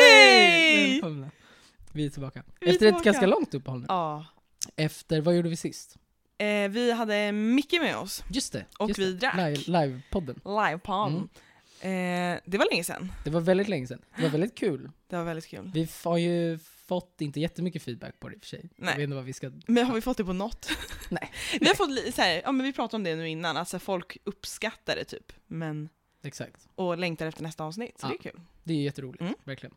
Hej! Vi är tillbaka. Vi är Efter tillbaka. ett ganska långt uppehåll nu. Ja. Efter, vad gjorde vi sist? Eh, vi hade Micke med oss, Just det. och just vi det. drack. Live, livepodden. Livepod. Mm. Eh, det var länge sedan. Det var väldigt länge sedan. Det var väldigt kul. Det var väldigt kul. Vi har ju fått inte jättemycket feedback på det i och för sig. Nej. Jag vet inte vad vi ska... Men har vi fått det på något? Nej. Vi har fått så här, ja men vi pratade om det nu innan, alltså folk uppskattar det typ, men, Exakt. och längtar efter nästa avsnitt, så Ja. det är kul. Det är jätteroligt, Mm. verkligen.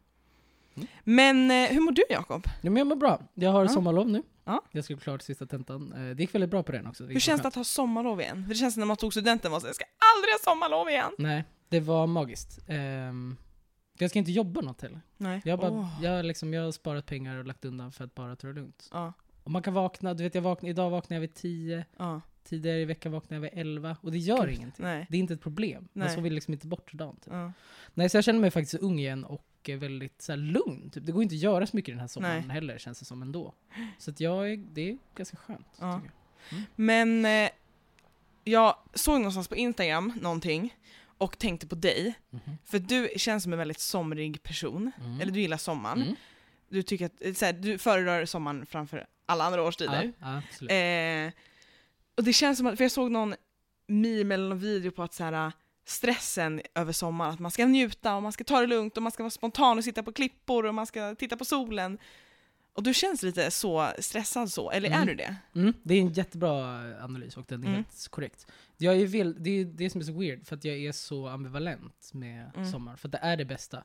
Men eh, hur mår du Jakob? Ja, men jag mår bra. Jag har Ja. sommarlov nu. Ja. Jag ska klart sista tentan. Eh, Det gick väldigt bra på den också. Hur känns det att ha sommarlov igen? För det känns som när man tog studenten var så jag ska aldrig ha sommarlov igen! Nej, det var magiskt. Ehm, jag ska inte jobba något heller. Nej. Jag, bara, Åh. jag, liksom, jag har sparat pengar och lagt undan för att bara ta det lugnt. Ja, Och man kan vakna, du vet jag vaknar, idag vaknade jag vid 10, ja, tidigare i veckan vaknade jag vid 11 och det gör Gud, ingenting. nej. Det är inte ett problem. Man Nej. sover liksom inte bort dagen. Typ. Ja. Nej, så jag känner mig faktiskt ung igen och väldigt så här, lugn. Typ. Det går inte att göra så mycket den här sommaren Nej. heller känns det som ändå. Så att jag är, det är ganska skönt. Ja. jag. Men eh, jag såg någonstans på Instagram någonting och tänkte på dig, Mhm. för du känns som en väldigt somrig person, Mm. eller du gillar sommaren. Mm. Du, tycker att, eh, så här, du föredrar sommaren framför alla andra årstider. Ja, ja. Eh, och det känns som att, för jag såg någon meme eller någon video på att så här, stressen över sommaren, att man ska njuta och man ska ta det lugnt och man ska vara spontan och sitta på klippor och man ska titta på solen. Och du känns lite så stressad så, eller är Mm. du det? Mm, det är en jättebra analys och den är Mm. helt korrekt. Jag är väl, det är det som är så weird, för att jag är så ambivalent med Mm. sommar. För att det är det bästa.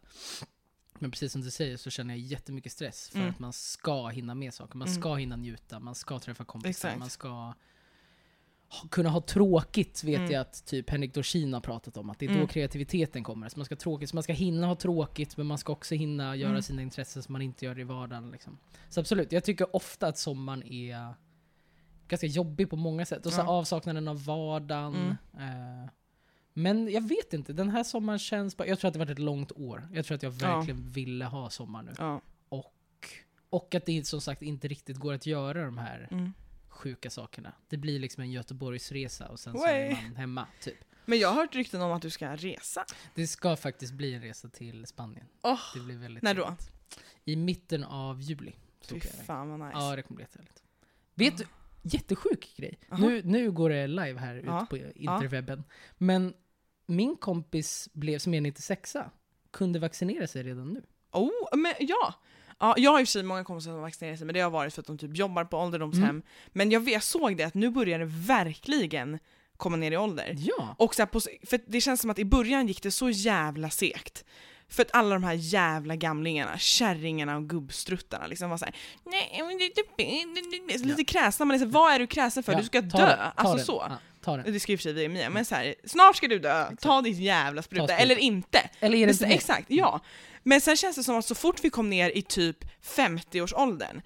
Men precis som du säger så känner jag jättemycket stress för Mm. att man ska hinna med saker. Man Mm. ska hinna njuta, man ska träffa kompisar, Exakt. man ska kunna ha tråkigt vet Mm. jag att typ Henrik Dorsin har pratat om. Att det är Mm. då kreativiteten kommer. Så man ska, tråkigt, så man ska hinna ha tråkigt men man ska också hinna göra Mm. sina intressen som man inte gör i vardagen. Liksom. Så absolut, jag tycker ofta att sommaren är ganska jobbig på många sätt. Och så Ja. avsaknaden av vardagen. Mm. Eh, men jag vet inte, den här sommaren känns bara... Jag tror att det varit ett långt år. Jag tror att jag Ja. verkligen ville ha sommar nu. Ja. Och, och att det som sagt inte riktigt går att göra de här Mm. Sjuka sakerna. Det blir liksom en Göteborgsresa och sen så Way. är man hemma, typ. Men jag har hört rykten om att du ska resa. Det ska faktiskt bli en resa till Spanien. Åh, Det blir väldigt när då? trevligt. I mitten av juli. Fy fan vad nice. Ja, det kommer bli jättehärligt. Vet du, jättesjuk grej. Aha. Nu, nu går det live här Ja. ute på interwebben. Men min kompis blev, som är 96a, kunde vaccinera sig redan nu. Oh, men ja! Ja, jag har i och för sig många kompisar som vaccinerat sig, men det har varit för att de typ jobbar på ålderdomshem. Mm. Men jag, jag såg det, att nu börjar det verkligen komma ner i ålder. Ja! Och så på, för det känns som att i början gick det så jävla segt. För att alla de här jävla gamlingarna, kärringarna och gubbstruttarna liksom var såhär det. Så lite kräsna, man är såhär, vad är du kräsen för? Ja, du ska dö! den, ta Alltså den. så. Ja, ta den. Det ska och för sig vi med, men så här, snart ska du dö, ta ditt jävla spruta, eller inte. Eller är det inte det? exakt, ja. Men sen känns det som att så fort vi kom ner i typ 50-årsåldern,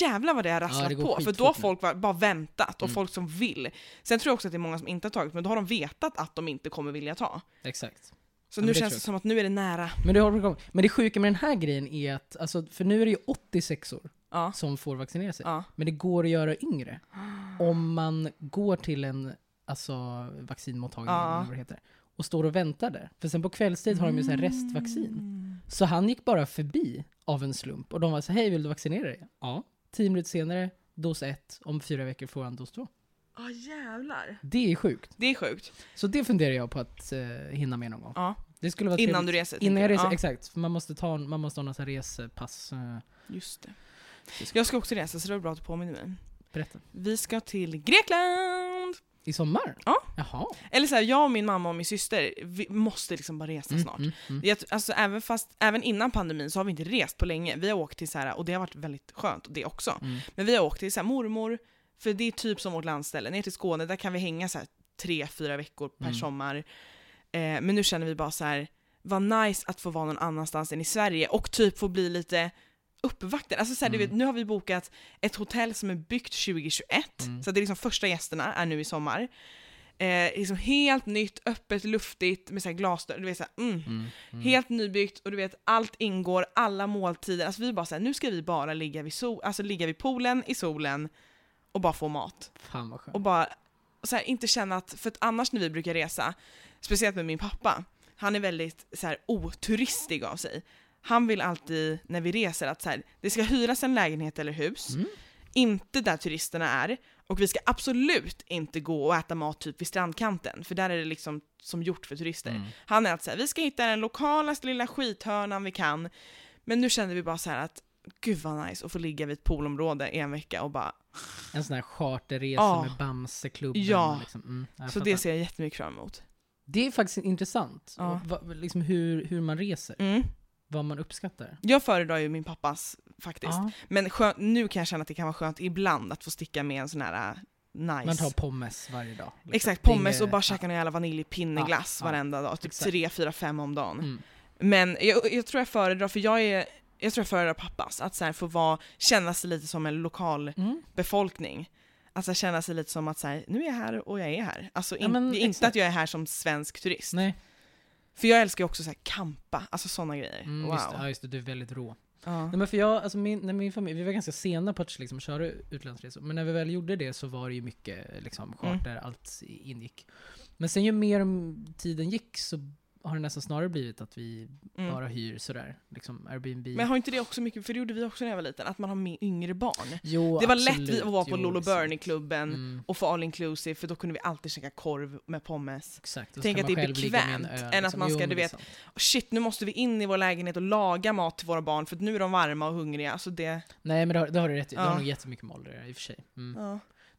jävlar vad det har rasslat det går på. För då har folk var- bara väntat, och Mm. folk som vill. Sen tror jag också att det är många som inte har tagit, men då har de vetat att de inte kommer vilja ta. Exakt. Så Ja, nu det känns det som att nu är det nära. Men det, har, men det sjuka med den här grejen är att, alltså, för nu är det ju 86 år Ja. som får vaccinera sig. Ja. Men det går att göra yngre. Om man går till en alltså, vaccinmottagning Ja. eller vad det heter, och står och väntar där. För sen på kvällstid har de ju så här Mm. restvaccin. Så han gick bara förbi av en slump och de var så hej vill du vaccinera dig? Ja. Tio minuter senare, dos ett, om fyra veckor får han dos två. Ja jävlar. Det är sjukt. Det är sjukt. Så det funderar jag på att eh, hinna med någon gång. Ja. Det skulle vara Innan trevligt. du reser. Innan jag reser, Ja, exakt. För man måste, ta, man måste ha något så här resepass. eh, just det. Jag ska också resa, så det var bra att du påminner mig. Berätta. Vi ska till Grekland! I sommar? Ja. Jaha. Eller så här, jag och min mamma och min syster, vi måste liksom bara resa Mm, snart. mm, mm. Alltså, även, fast, även innan pandemin så har vi inte rest på länge. Vi har åkt till så här, och det har varit väldigt skönt det också. Mm. Men vi har åkt till så här, mormor, för det är typ som vårt landställe, ner till Skåne, där kan vi hänga så här, tre, fyra veckor per Mm. sommar. Eh, men nu känner vi bara så här, vad nice att få vara någon annanstans än i Sverige och typ få bli lite uppvaktad. Alltså så här, du Mm. vet, nu har vi bokat ett hotell som är byggt 2021, Mm. så det är liksom första gästerna är nu i sommar. Eh, liksom helt nytt, öppet, luftigt med så här glasdörr. Du vet, så här, mm. Mm. Mm. Helt nybyggt och du vet allt ingår, alla måltider. Alltså vi bara såhär, nu ska vi bara ligga vid, sol, alltså ligga vid poolen i solen och bara få mat. Fan vad skönt. Och bara så här, inte känna att, för att annars när vi brukar resa, speciellt med min pappa, han är väldigt så här, oturistig av sig. Han vill alltid när vi reser att så här, det ska hyras en lägenhet eller hus, Mm. inte där turisterna är, och vi ska absolut inte gå och äta mat typ vid strandkanten, för där är det liksom som gjort för turister. Mm. Han är alltså såhär, vi ska hitta den lokalaste lilla skithörnan vi kan. Men nu kände vi bara så att, gud vad nice att få ligga vid ett poolområde en vecka och bara, En sån här charterresa Ja. med Bamseklubben. Ja. Liksom. Mm, så det ser jag jättemycket fram emot. det är faktiskt intressant. Ja. Va, liksom hur, hur man reser. Mm. Vad man uppskattar. Jag föredrar ju min pappas faktiskt. Ja. Men skö- nu kan jag känna att det kan vara skönt ibland att få sticka med en sån här äh, nice. Man tar pommes varje dag. liksom. Exakt, pommes och bara käka någon jävla vaniljpinneglass Ja, varenda dag. Typ Exakt. tre, fyra, fem om dagen. Mm. Men jag, jag tror jag föredrar, för jag är jag tror jag föredrar pappas, att så få vara, känna sig lite som en lokal Mm. befolkning. Alltså känna sig lite som att så här, nu är jag här och jag är här. Alltså in, Ja, men inte exakt. att jag är här som svensk turist. Nej. För jag älskar ju också så här campa, alltså sådana grejer. Mm, wow. just, det. ja, just det, du är väldigt rå. Ja. Nej, men för jag, alltså min, när min familj, vi var ganska sena på att liksom köra utlandsresor, men när vi väl gjorde det så var det ju mycket liksom, charter, allt ingick. Men sen ju mer tiden gick så har det nästan snarare blivit att vi Mm. bara hyr sådär, liksom Airbnb. Men har inte det också mycket, för det gjorde vi också när jag var liten, att man har med yngre barn. jo, det var absolut, lätt att vara på Lolo det. Bernie-klubben Mm, och få all inclusive, för då kunde vi alltid käka korv med pommes. exakt. Tänk att det är bekvämt, öl, än att liksom. man ska, du det vet, shit, nu måste vi in i vår lägenhet och laga mat till våra barn, för att nu är de varma och hungriga. Alltså det... Nej men det har, det har du rätt i, det Ja. har nog jättemycket med ålder i och för sig. Mm. Ja.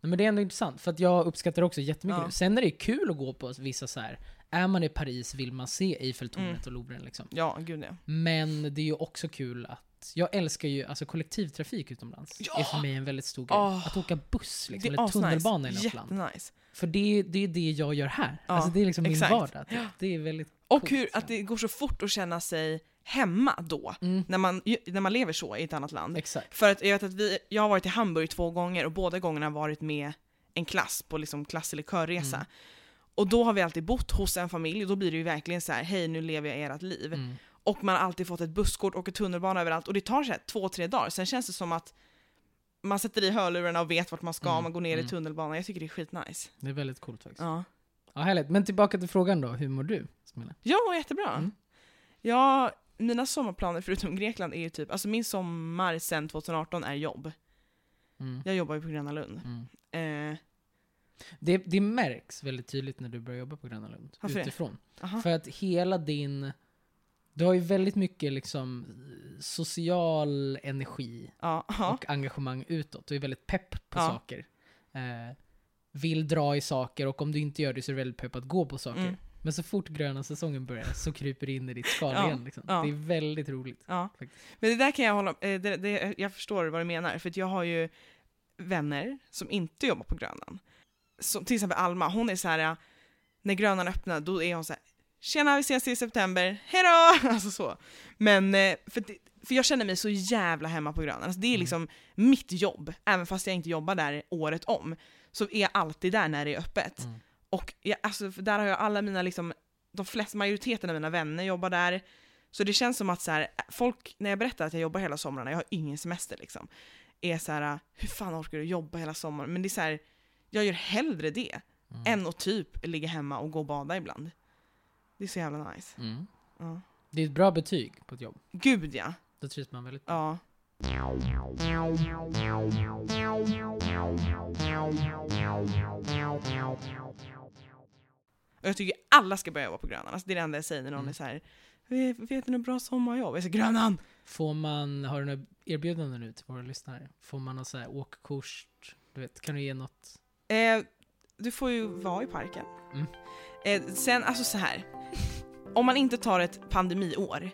Nej, men det är ändå intressant, för att jag uppskattar också jättemycket Ja. det. Sen är det kul att gå på vissa så här. Är man i Paris vill man se Eiffeltornet Mm. och Louvren liksom. Ja, gud ja. Men det är ju också kul att, jag älskar ju, alltså kollektivtrafik utomlands Ja! är för mig en väldigt stor grej. Åh! Att åka buss liksom, det eller tunnelbana i asnice. något land. Jättenice. För det, det är det jag gör här. Ja, alltså det är liksom exakt. min vardag. Det, det är väldigt Och coolt, hur, så. att det går så fort att känna sig hemma då, Mm, när man, när man lever så i ett annat land. exakt. För att jag vet att vi, jag har varit i Hamburg två gånger och båda gångerna varit med en klass på liksom klass eller körresa. Mm. Och då har vi alltid bott hos en familj och då blir det ju verkligen så här: hej nu lever jag ert liv. Mm. Och man har alltid fått ett busskort, åker tunnelbana överallt och det tar så här två, tre dagar. Sen känns det som att man sätter i hörlurarna och vet vart man ska, Mm, man går ner mm. i tunnelbanan. Jag tycker det är skitnice. Det är väldigt coolt faktiskt. Ja, Ja, härligt. Men tillbaka till frågan då, hur mår du? Smilla? ja jättebra. Mm. Ja, mina sommarplaner förutom Grekland är ju typ, alltså min sommar sen 2018 är jobb. Mm. Jag jobbar ju på Gröna Lund. Mm. Eh, Det, det märks väldigt tydligt när du börjar jobba på Gröna Lund. Varför utifrån. aha. För att hela din... Du har ju väldigt mycket liksom social energi ja. och engagemang utåt. Du är väldigt pepp på Ja. saker. Eh, vill dra i saker och om du inte gör det så är du väldigt pepp att gå på saker. Mm. Men så fort gröna säsongen börjar så kryper det in i ditt skal Ja, igen. Liksom. ja. Det är väldigt roligt. ja. Men det där kan jag hålla, eh, det, det, jag förstår vad du menar, för jag har ju vänner som inte jobbar på Grönan. Som, till exempel Alma, hon är så här, eh, när Grönan öppnar, då är hon så här, Tjena, vi ses i september, hejdå! Alltså så. Men, eh, för, det, för jag känner mig så jävla hemma på Grönan. Alltså det är Mm. liksom mitt jobb, även fast jag inte jobbar där året om. Så är jag alltid där när det är öppet. Mm. Och jag, alltså, där har jag alla mina, liksom, de flesta, majoriteten av mina vänner jobbar där. Så det känns som att så här, folk, när jag berättar att jag jobbar hela somrarna, jag har ingen semester liksom, är så här, hur fan orkar du jobba hela sommaren? Men det är så här, jag gör hellre det Mm. än att typ ligga hemma och gå och bada ibland. Det är så jävla nice. Mm. Ja. Det är ett bra betyg på ett jobb. Gud ja. Då trivs man väldigt bra. Ja. Och jag tycker alla ska börja jobba på Grönan. Alltså det är det enda jag säger när någon Mm. är så här. Vet, du något bra sommarjobb? Jag säger Grönan! Får man, har du några erbjudanden nu till våra lyssnare? Får man någon så här åkkurs? Du vet, kan du ge något? Eh, du får ju vara i parken. Mm. Eh, sen, alltså så här. Om man inte tar ett pandemiår,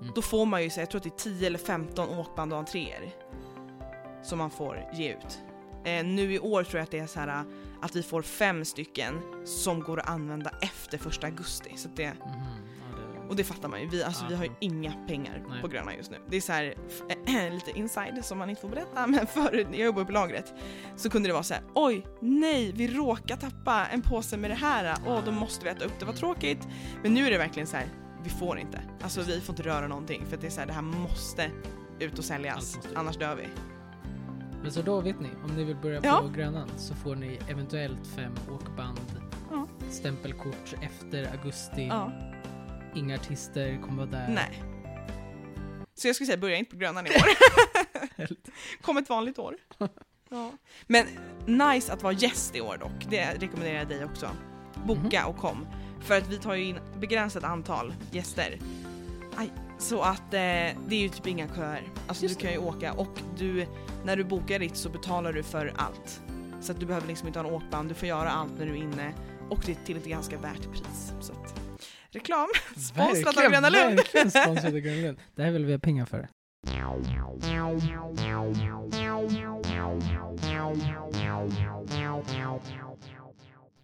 Mm. då får man ju, så jag tror att det är 10 eller 15 åkband och entréer som man får ge ut. Eh, nu i år tror jag att det är så här att vi får fem stycken som går att använda efter första augusti. Så det, det, och det fattar man ju, vi, alltså, Ja. vi har ju inga pengar Nej. på Gröna just nu. Det är så här, f- lite inside som man inte får berätta, men förr, jag jobbar på lagret, så kunde det vara så här: oj, nej, vi råkar tappa en påse med det här, åh, då måste vi äta upp det, vad tråkigt. Men nu är det verkligen så här, vi får inte. Alltså vi får inte röra någonting för det är så här, det här måste ut och säljas, ut. annars dör vi. Men så då vet ni, om ni vill börja Ja. på Grönan så får ni eventuellt fem åkband, Ja. stämpelkort efter augusti, Ja, inga artister kommer vara där. nej. Så jag skulle säga, börja inte på Grönan i år. Kom ett vanligt år. Ja. Men nice att vara gäst i år dock, det rekommenderar jag dig också. Boka och kom. För att vi tar ju in begränsat antal gäster. Aj. Så att eh, det är ju typ inga köer. Alltså Just du kan ju åka och du, när du bokar ditt så betalar du för allt. Så att du behöver liksom inte ha en åkband, du får göra allt när du är inne och det är till ett ganska värt pris. Så att, reklam, sponsrat av Gröna Lund. Verkligen av Gröna Lund. Det här vill vi ha pengar för.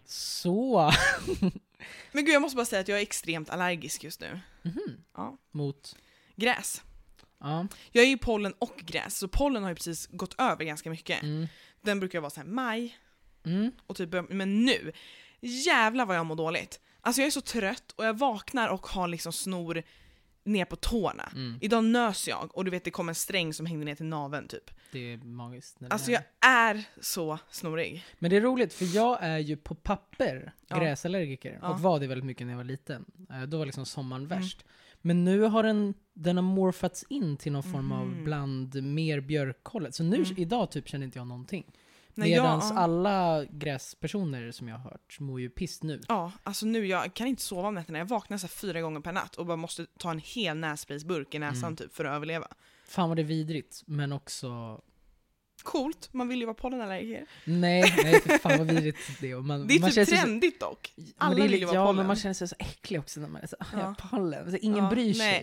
Så. Men gud jag måste bara säga att jag är extremt allergisk just nu. Mhm. Ja. Mot? Gräs. Ja. Jag är ju pollen och gräs, så pollen har ju precis gått över ganska mycket. Mm. Den brukar vara så här maj, Mm. och typ, men nu, jävlar vad jag mår dåligt. Alltså jag är så trött och jag vaknar och har liksom snor ner på tårna. Mm. Idag nös jag och du vet det kom en sträng som hängde ner till naveln typ. Det är magiskt. det Alltså jag är så snorig. Men det är roligt för jag är ju på papper Ja. gräsallergiker Ja. och var det väldigt mycket när jag var liten. Eh, Då var liksom sommaren Mm. värst. Men nu har den, den har morfats in till någon form av Mhm. bland mer björkhållet. Så nu, Mm. idag typ känner inte jag någonting. Nej, jag- Medans ja. alla gräspersoner som jag har hört mår ju piss nu. Ja, alltså nu jag kan inte sova om nätterna. Jag vaknar så fyra gånger per natt och bara måste ta en hel nässpraysburk i näsan Mm. typ för att överleva. Fan vad det är vidrigt, men också... Coolt, man vill ju vara pollenallergiker. Nej, nej för fan vad vidrigt det är. Man, Det är man typ sig så- trendigt dock. Alla vill ju lite- vara Ja, pollen. men man känner sig så äcklig också när man är så, ah, jag Ja. har pollen. Så ingen Ja, bryr sig. nej.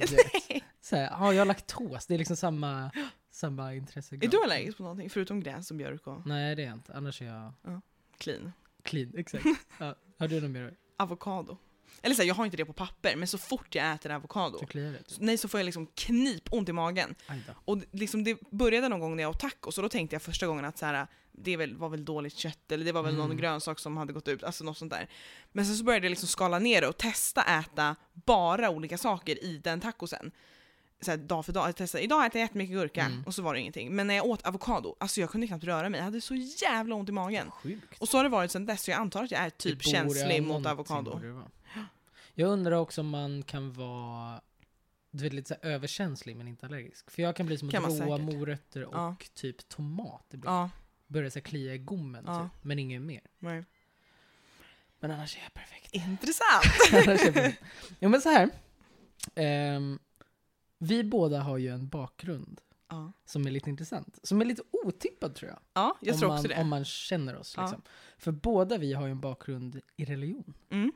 vet. Så här, ja, jag har laktos. Det är liksom samma, samma intresse. Är du allergisk på någonting förutom gräs och björk och Nej, det är jag inte. Annars är jag clean? clean. Exakt. ja. Har du något mer? Avokado. Eller så här, jag har inte det på papper, men så fort jag äter avokado, dig? nej så får jag liksom knipont i magen. Och liksom det började någon gång när jag åt tacos och då tänkte jag första gången att så här, det väl, var väl dåligt kött eller det var väl någon Mm. grönsak som hade gått ut, alltså något sånt där. Men sen så började jag liksom skala ner det och testa äta bara olika saker i den tacosen. Så här, dag för dag. Jag testade, idag äter jag jättemycket gurka Mm. och så var det ingenting. Men när jag åt avokado, alltså jag kunde knappt röra mig. Jag hade så jävla ont i magen. Sjukt. Och så har det varit sedan dess, så jag antar att jag är typ känslig mot avokado. Jag undrar också om man kan vara du vet, lite så överkänslig men inte allergisk. För jag kan bli som Kan råa säkert. morötter och Ja. typ tomat. ibland. Ja, Börjar så klia i gommen Ja. typ. Men inget mer. nej. Men annars är jag perfekt. Intressant! Annars är jag perfekt. Jo men så här. Ehm, vi båda har ju en bakgrund Ja, som är lite intressant. Som är lite otippad tror jag. ja jag om tror man, också det. Om man känner oss Ja. liksom. För båda vi har ju en bakgrund i religion. Mm.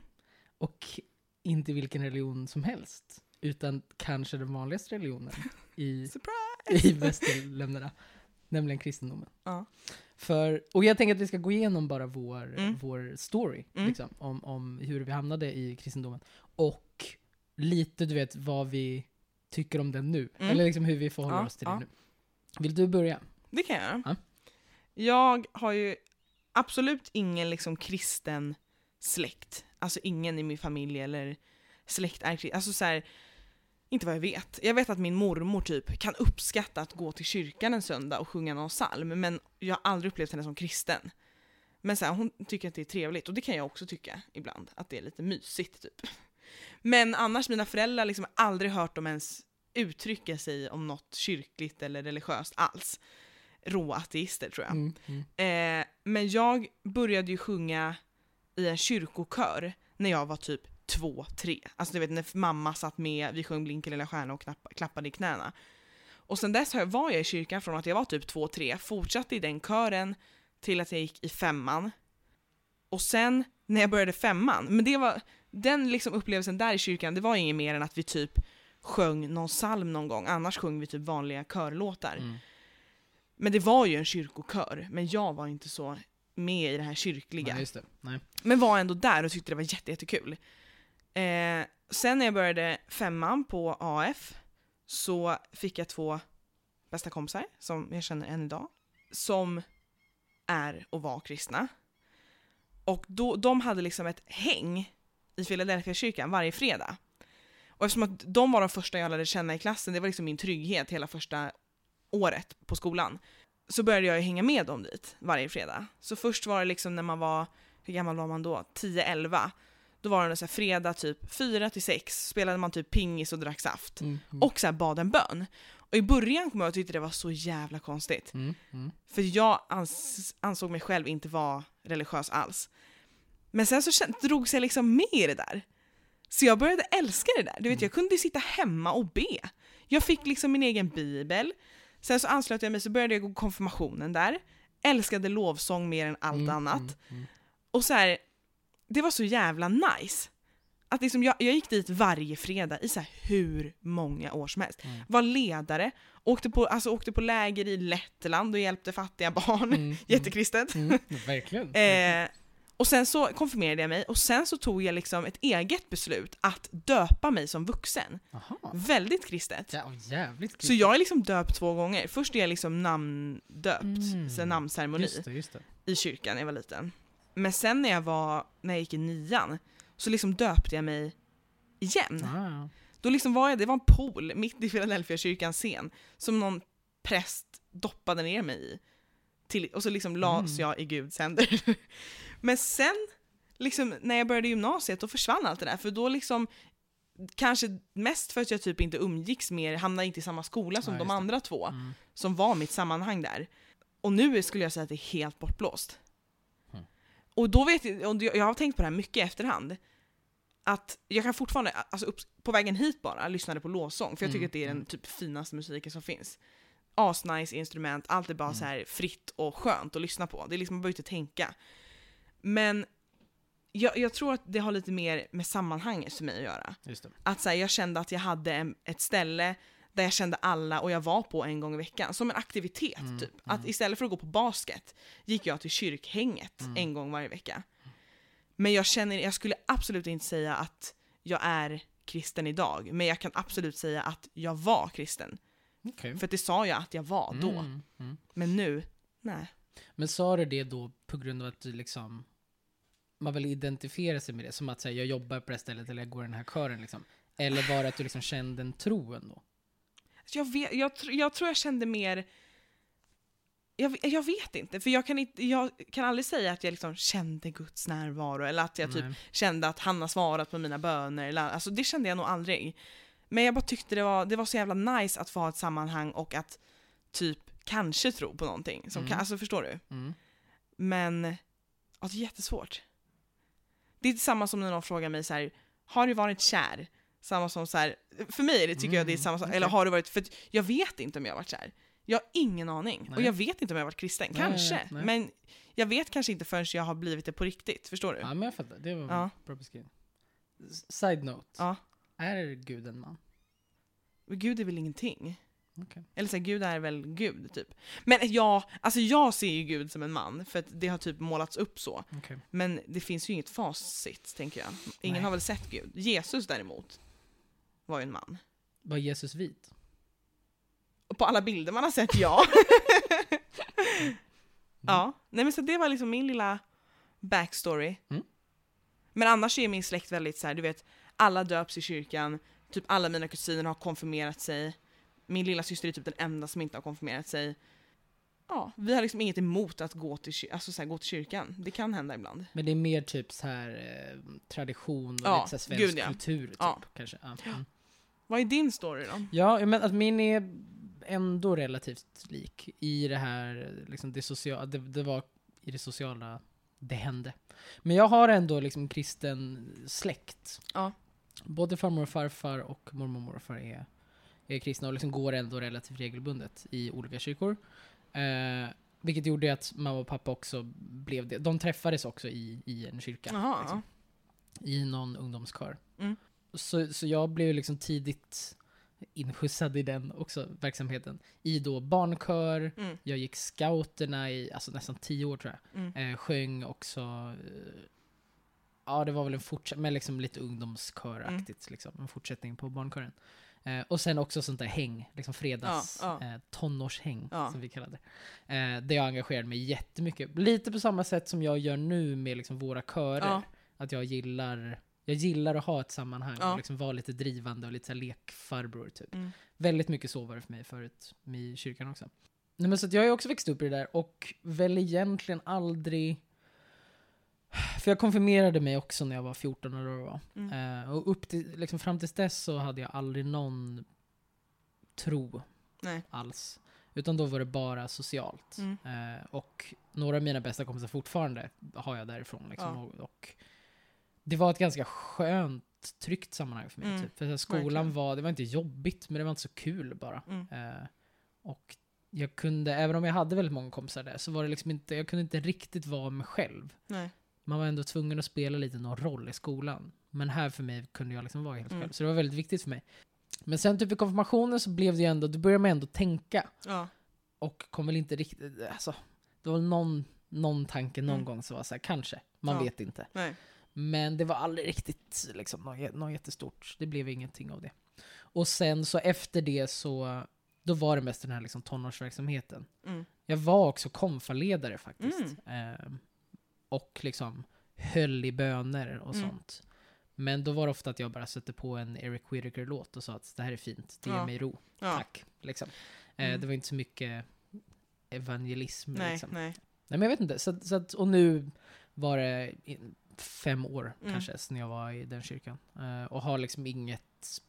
Och inte vilken religion som helst. Utan kanske den vanligaste religionen i, i västerländerna. Nämligen kristendomen. Ja. För, och jag tänker att vi ska gå igenom bara vår, Mm. vår story. Mm. Liksom, om, om hur vi hamnade i kristendomen. Och lite, du vet, vad vi tycker om den nu. Mm. Eller liksom hur vi förhåller Ja, oss till ja. den nu. Vill du börja? Det kan jag göra. Ja. Jag har ju absolut ingen liksom kristen släkt. Alltså ingen i min familj eller släkt är kristen. Alltså så här, inte vad jag vet. Jag vet att min mormor typ kan uppskatta att gå till kyrkan en söndag och sjunga någon psalm, men jag har aldrig upplevt henne som kristen. Men så här, hon tycker att det är trevligt och det kan jag också tycka ibland, att det är lite mysigt typ. Men annars, mina föräldrar liksom har aldrig hört dem ens uttrycka sig om något kyrkligt eller religiöst alls. Råa ateister tror jag. Mm. Mm. Eh, men jag började ju sjunga i en kyrkokör när jag var typ två, tre. Alltså du vet när mamma satt med, vi sjöng Blinka lilla stjärna och knappa, klappade i knäna. Och sen dess var jag i kyrkan från att jag var typ två, tre, fortsatte i den kören till att jag gick i femman. Och sen när jag började femman, men det var, den liksom upplevelsen där i kyrkan, det var inget mer än att vi typ sjöng någon psalm någon gång, annars sjöng vi typ vanliga körlåtar. Mm. Men det var ju en kyrkokör, men jag var inte så med i det här kyrkliga. Nej, det. Nej. Men var ändå där och tyckte det var jätte, jättekul. Eh, Sen när jag började femman på AF så fick jag två bästa kompisar som jag känner än idag. Som är och var kristna. Och då, de hade liksom ett häng i Philadelphia kyrkan varje fredag. Och eftersom att de var de första jag lärde känna i klassen, det var liksom min trygghet hela första året på skolan, så började jag hänga med dem dit varje fredag. Så först var det liksom när man var, hur gammal var man då? 10-11. Då var det så här fredag typ 4 till 6 spelade man typ pingis och drack saft. Mm. Och så här bad en bön. Och i början kom jag och tyckte det var så jävla konstigt. Mm. Mm. För jag ans ansåg mig själv inte vara religiös alls. Men sen så drogs jag liksom med i det där. Så jag började älska det där. Du vet, jag kunde sitta hemma och be. Jag fick liksom min egen bibel. Sen så anslöt jag mig så började jag gå konfirmationen där. Älskade lovsång mer än allt Mm, annat. mm, mm. Och så här, det var så jävla nice. Att liksom jag, jag gick dit varje fredag i så hur många år som helst. Mm. Var ledare, åkte på, alltså åkte på läger i Lettland och hjälpte fattiga barn. Mm, Jättekristet. Mm. Verkligen. Eh, och sen så konfirmerade jag mig och sen så tog jag liksom ett eget beslut att döpa mig som vuxen. Jaha. Väldigt kristet. Ja, jävligt Så jag är liksom döpt två gånger. Först är jag liksom namndöpt, Mm. så en namnceremoni Just det, just det. i kyrkan när jag var liten. Men sen när jag var, när jag gick i nian, så liksom döpte jag mig igen. Ah, Då liksom var jag, det var en pool mitt i Philadelphia kyrkans scen som någon präst doppade ner mig i. Till, och så liksom lades Mm. jag i Guds händer. Men sen, liksom, när jag började gymnasiet, då försvann allt det där. För då liksom, kanske mest för att jag typ inte umgicks mer, hamnade inte i samma skola som Ja, de andra två, mm. som var mitt sammanhang där. Och nu skulle jag säga att det är helt bortblåst. Mm. Och då vet jag, och jag har tänkt på det här mycket i efterhand, att jag kan fortfarande, alltså upp, på vägen hit bara, lyssnade på lovsång, för jag tycker Mm, att det är den mm. typ finaste musiken som finns. Asnice instrument, allt är bara Mm. så här fritt och skönt att lyssna på. Det är liksom, man behöver inte tänka. Men jag, jag tror att det har lite mer med sammanhanget för mig att göra. Att så här, jag kände att jag hade en, ett ställe där jag kände alla och jag var på en gång i veckan. Som en aktivitet Mm, typ. Att mm. istället för att gå på basket gick jag till kyrkhänget Mm. en gång varje vecka. Men jag känner, jag skulle absolut inte säga att jag är kristen idag. Men jag kan absolut säga att jag var kristen. Okej. För det sa jag att jag var då. Mm, mm. Men nu, nej. Men sa du det då på grund av att du liksom man vill identifiera sig med det? Som att säga jag jobbar på det här stället eller jag går i den här kören liksom. Eller var det att du liksom kände en tro ändå? Jag, vet, jag, jag tror jag kände mer... Jag, jag vet inte, för jag kan, inte, jag kan aldrig säga att jag liksom kände Guds närvaro eller att jag typ kände att han har svarat på mina böner. Eller, alltså det kände jag nog aldrig. Men jag bara tyckte det var, det var så jävla nice att få ha ett sammanhang och att typ kanske tro på någonting. Som Mm. kan, alltså förstår du? Mm. Men ja, det är jättesvårt. Det är samma som när någon frågar mig så här, har du varit kär? Samma som så här, för mig det, tycker jag det är Mm, samma sak, eller har du varit, för jag vet inte om jag har varit kär. Jag har ingen aning. Och Nej. jag vet inte om jag varit kristen, Nej, kanske. nej. Men jag vet kanske inte förrän jag har blivit det på riktigt, förstår du? Ja men jag fattar, det var Ja. bra beskrivet. S- Side note. Ja. Är Gud en man? Gud är väl ingenting? Okej. Eller så här, Gud är väl Gud, typ. Men ja, alltså jag ser ju Gud som en man, för att det har typ målats upp så. Okej. Men det finns ju inget facit, tänker jag. Ingen Nej. har väl sett Gud. Jesus däremot var ju en man. Var Jesus vit? På alla bilder man har sett, ja. ja, nej men så det var liksom min lilla backstory. Mm. Men annars är min släkt väldigt så här, du vet, alla döps i kyrkan, typ alla mina kusiner har konfirmerat sig. Min lilla syster är typ den enda som inte har konfirmerat sig. Ja, vi har liksom inget emot att gå till, alltså så här, gå till kyrkan. Det kan hända ibland. Men det är mer typ så här eh, tradition och Ja, lite så här gud, svensk ja. kultur typ, Ja. kanske. Ja. Mm. Vad är din story då? Ja, men att min är ändå relativt lik i det här, liksom det sociala, det, det var i det sociala det hände. Men jag har ändå liksom kristen släkt. Ja. Både farmor och farfar och mormor och morfar är, är kristna och liksom går ändå relativt regelbundet i olika kyrkor. Eh, vilket gjorde att mamma och pappa också blev det. De träffades också i, i en kyrka. Liksom i någon ungdomskör. Mm. Så, så jag blev liksom tidigt inskjutsad i den också, verksamheten. I då barnkör, Mm. jag gick scouterna i alltså nästan tio år tror jag. Mm. Eh, sjöng också, eh, ja, det var väl en fortsättning, men liksom lite ungdomsköraktigt, liksom, en fortsättning på barnkören. Eh, och sen också sånt där häng, liksom fredags, Ja, Eh, tonårshäng Ja. som vi kallade det. Eh, där jag engagerade mig jättemycket. Lite på samma sätt som jag gör nu med liksom våra körer. Ja. Att jag gillar, jag gillar att ha ett sammanhang Ja. och liksom vara lite drivande och lite så lekfarbror typ. Mm. Väldigt mycket så var det för mig förut i kyrkan också. Nej, men så jag har också växt upp i det där och väl egentligen aldrig... För jag konfirmerade mig också när jag var 14 eller vad. Mm. Eh, och upp till, liksom fram tills dess så hade jag aldrig någon tro Nej. alls. Utan då var det bara socialt. Mm. Eh, och några av mina bästa kompisar fortfarande har jag därifrån. Liksom, Ja. och, och det var ett ganska skönt, tryggt sammanhang för mig. Mm. Typ. För här, skolan Verkligen. var, det var inte jobbigt, men det var inte så kul bara. Mm. Eh, och jag kunde, även om jag hade väldigt många kompisar där, så var det liksom inte, jag kunde inte riktigt vara mig själv. Nej. Man var ändå tvungen att spela lite någon roll i skolan. Men här för mig kunde jag liksom vara helt Mm. själv. Så det var väldigt viktigt för mig. Men sen typ i konfirmationen så blev det ju ändå, då började man ändå tänka. Ja. Och kom väl inte riktigt, alltså, det var någon, någon tanke någon Mm. gång som var så här, kanske, man Ja. vet inte. Nej. Men det var aldrig riktigt liksom, något, något jättestort. Det blev ingenting av det. Och sen så efter det så, då var det mest den här liksom tonårsverksamheten. Mm. Jag var också konfaledare faktiskt. Ehm, och liksom höll i böner och Mm. sånt. Men då var det ofta att jag bara satte på en Eric Whittaker-låt och sa att det här är fint, det ger Ja. mig ro. Ja. Tack. Liksom. Eh, Mm. Det var inte så mycket evangelism. Nej, liksom. nej. Nej men jag vet inte. Så, så att, och nu var det fem år Mm. kanske sedan jag var i den kyrkan. Eh, och har liksom inget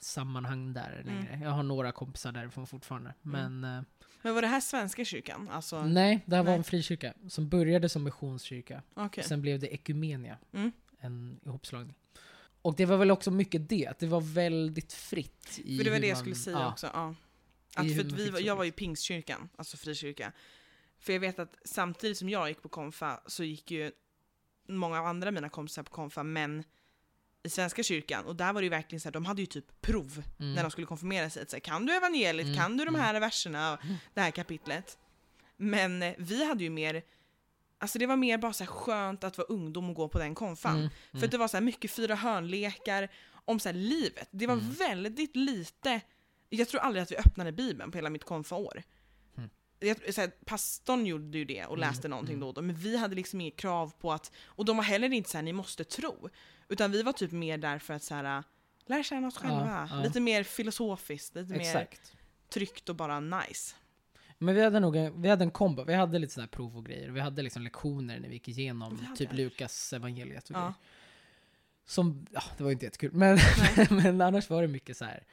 sammanhang där längre. Mm. Jag har några kompisar därifrån fortfarande. Men eh, Men var det här Svenska kyrkan? Alltså, nej, det här var Nej. en frikyrka som började som missionskyrka. okej. Sen blev det Ekumenia, Mm. en ihopslagning. Och det var väl också mycket det, att det var väldigt fritt. I För det var det jag man- skulle säga ja, också. Ja. Att för att vi, var- jag var ju pingstkyrkan, alltså frikyrka. För jag vet att samtidigt som jag gick på konfa så gick ju många av andra mina kompisar på konfa, men i Svenska kyrkan. Och där var det ju verkligen så här, de hade ju typ prov Mm. när de skulle konfirmera sig. Att Så här, kan du evangeliet? Mm, Kan du de mm. här verserna? Och det här kapitlet? Men eh, vi hade ju mer, alltså det var mer bara så här skönt att vara ungdom och gå på den konfan. Mm, För mm. det var så här mycket fyra hörnlekar om så här livet. Det var Mm. väldigt lite, jag tror aldrig att vi öppnade bibeln på hela mitt konfaår. Jag, så här, pastorn gjorde ju det och Mm, läste någonting mm. då och då, men vi hade liksom inget krav på att, och de var heller inte så här, ni måste tro. Utan vi var typ mer där för att så här, lära känna oss Ja, själva. ja. Lite mer filosofiskt, lite mer Exakt. tryggt och bara nice. Men vi hade nog en, vi hade en kombo, vi hade lite sådana här prov och grejer. Vi hade liksom lektioner när vi gick igenom Vi typ. Lukas evangeliet och Ja. grejer. Som, ja det var inte jättekul, men, men annars var det mycket så här.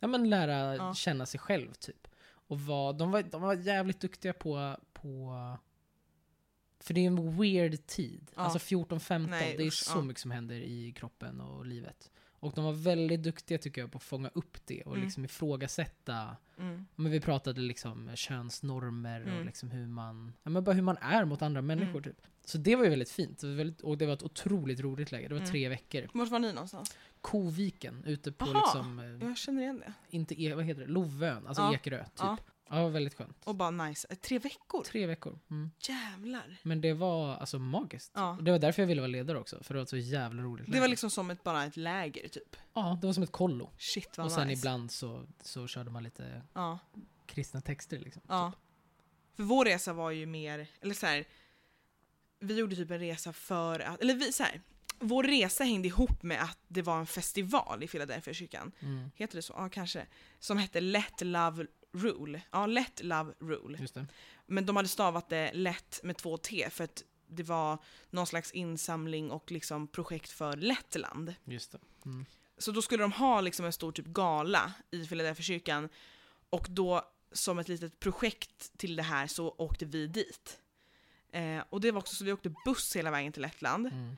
ja men lära Ja. känna sig själv typ. Och var, de, var, de var jävligt duktiga på, på för det är en weird tid. Ja. Alltså 14-15, Nej, det är så mycket som händer i kroppen och livet. Och de var väldigt duktiga tycker jag på att fånga upp det och Mm. liksom ifrågasätta Mm. men vi pratade liksom könsnormer och Mm. liksom hur man, ja, men bara hur man är mot andra människor Mm. typ. Så det var ju väldigt fint. Det var väldigt, och det var ett otroligt roligt läge. Det var Mm. tre veckor. Vart var ni någonstans? Koviken ute på Aha, liksom, eh, Jag känner igen det. inte, e- vad heter det, Lovön, alltså Ja, Ekerö typ. ja. Ja. det väldigt skönt. Och bara nice. Eh, Tre veckor? Tre veckor. Mm. Jävlar. Men det var alltså magiskt. Ja. Och det var därför jag ville vara ledare också, för det var ett så jävla roligt Det läge. var liksom som ett, bara ett läger typ. Ja, det var som ett kollo. Shit vad och sen nice. ibland så, så körde man lite Ja, kristna texter liksom. ja. För vår resa var ju mer, eller så här. Vi gjorde typ en resa för att, eller vi så här. Vår resa hängde ihop med att det var en festival i Philadelphia kyrkan. Mm, Heter det så? Ja, kanske. Som hette Let Love Rule. Ja, Let Love Rule. Men de hade stavat det lätt med två T för att det var någon slags insamling och liksom projekt för Lettland. Just. Mm. Så då skulle de ha liksom en stor typ gala i Philadelphia kyrkan och då som ett litet projekt till det här så åkte vi dit. Eh, och det var också så vi åkte buss hela vägen till Lettland. Mm.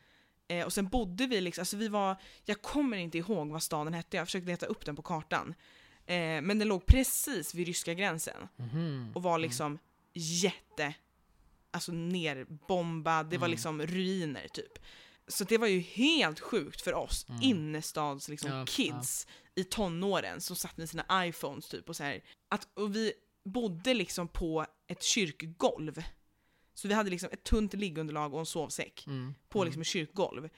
Eh, och sen bodde vi liksom, alltså vi var, jag kommer inte ihåg vad staden hette, jag försökte leta upp den på kartan. Eh, men den låg precis vid ryska gränsen Mhm. och var liksom jätte, alltså nerbombad, det var Mm. liksom ruiner typ. Så det var ju helt sjukt för oss, Mm. innerstads liksom, Ja, kids i tonåren som satt med sina iPhones typ och så här. Att, och vi bodde liksom på ett kyrkgolv. Så vi hade liksom ett tunt liggunderlag och en sovsäck Mm. på Mm. liksom ett kyrkgolv.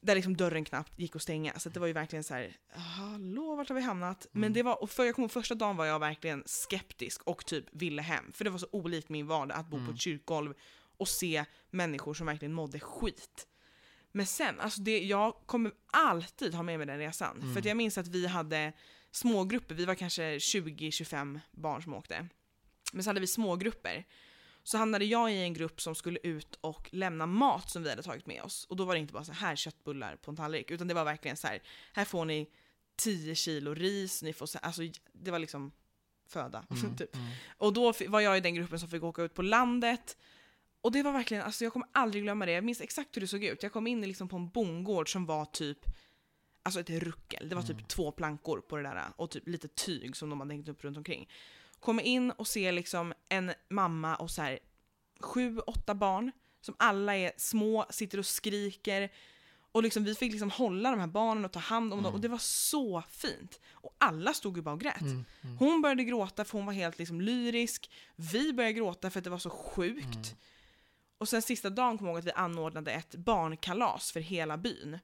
Där liksom dörren knappt gick att stänga. Så det var ju verkligen så här, hallå vart har vi hamnat? Men Mm. det var, och för jag kommer första dagen var jag verkligen skeptisk och typ ville hem. För det var så olikt min vardag att bo på Mm. ett kyrkgolv och se människor som verkligen mådde skit. Men sen, alltså det, jag kommer alltid ha med mig den resan. Mm. För jag minns att vi hade smågrupper, vi var kanske 20-25 barn som åkte. Men så hade vi smågrupper. Så hamnade jag i en grupp som skulle ut och lämna mat som vi hade tagit med oss. Och då var det inte bara så här köttbullar på en tallrik, utan det var verkligen så här, här får ni 10 kilo ris, ni får så, alltså det var liksom föda. Mm, typ. mm. Och då var jag i den gruppen som fick åka ut på landet. Och det var verkligen, alltså jag kommer aldrig glömma det. Jag minns exakt hur det såg ut. Jag kom in liksom på en bondgård som var typ, alltså ett ruckel. Det var typ Mm. två plankor på det där och typ lite tyg som de hade hängt upp runt omkring. Kommer in och ser liksom en mamma och så här sju, åtta barn som alla är små, sitter och skriker. Och liksom, vi fick liksom hålla de här barnen och ta hand om dem Mm. och det var så fint. Och alla stod ju bara och grät. Mm, mm, Hon började gråta för hon var helt liksom lyrisk. Vi började gråta för att det var så sjukt. mm. Och sen sista dagen kom jag ihåg att vi anordnade ett barnkalas för hela byn.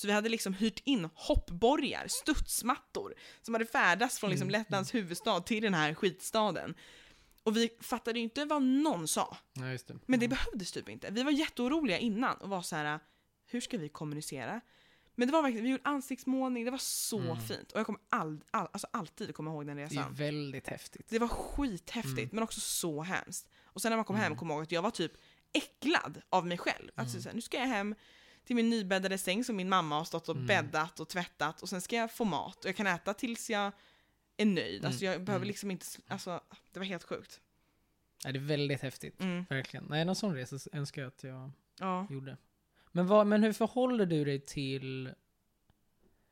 Så vi hade liksom hyrt in hoppborgar, studsmattor, som hade färdats från liksom Mm, Lettlands huvudstad till den här skitstaden. Och vi fattade ju inte vad någon sa, Ja, det. men det Mm. behövdes typ inte. Vi var jätteoroliga innan och var så här: hur ska vi kommunicera? Men det var verkligen, vi gjorde ansiktsmålning, det var så Mm. fint. Och jag kommer all, all, alltså alltid komma ihåg den Det är resan. väldigt häftigt. Det var skithäftigt, Mm. men också så hemskt. Och sen när man kom hem Mm. kom jag ihåg att jag var typ äcklad av mig själv. Alltså Mm. så här, nu ska jag hem till min nybäddade säng som min mamma har stått och Mm. bäddat och tvättat och sen ska jag få mat och jag kan äta tills jag är nöjd. Alltså jag behöver Mm. liksom inte, alltså det var helt sjukt. Nej, det är väldigt häftigt. Mm. Verkligen. Nej, någon sån resa önskar jag att jag Ja. gjorde. Men, vad, men hur förhåller du dig till...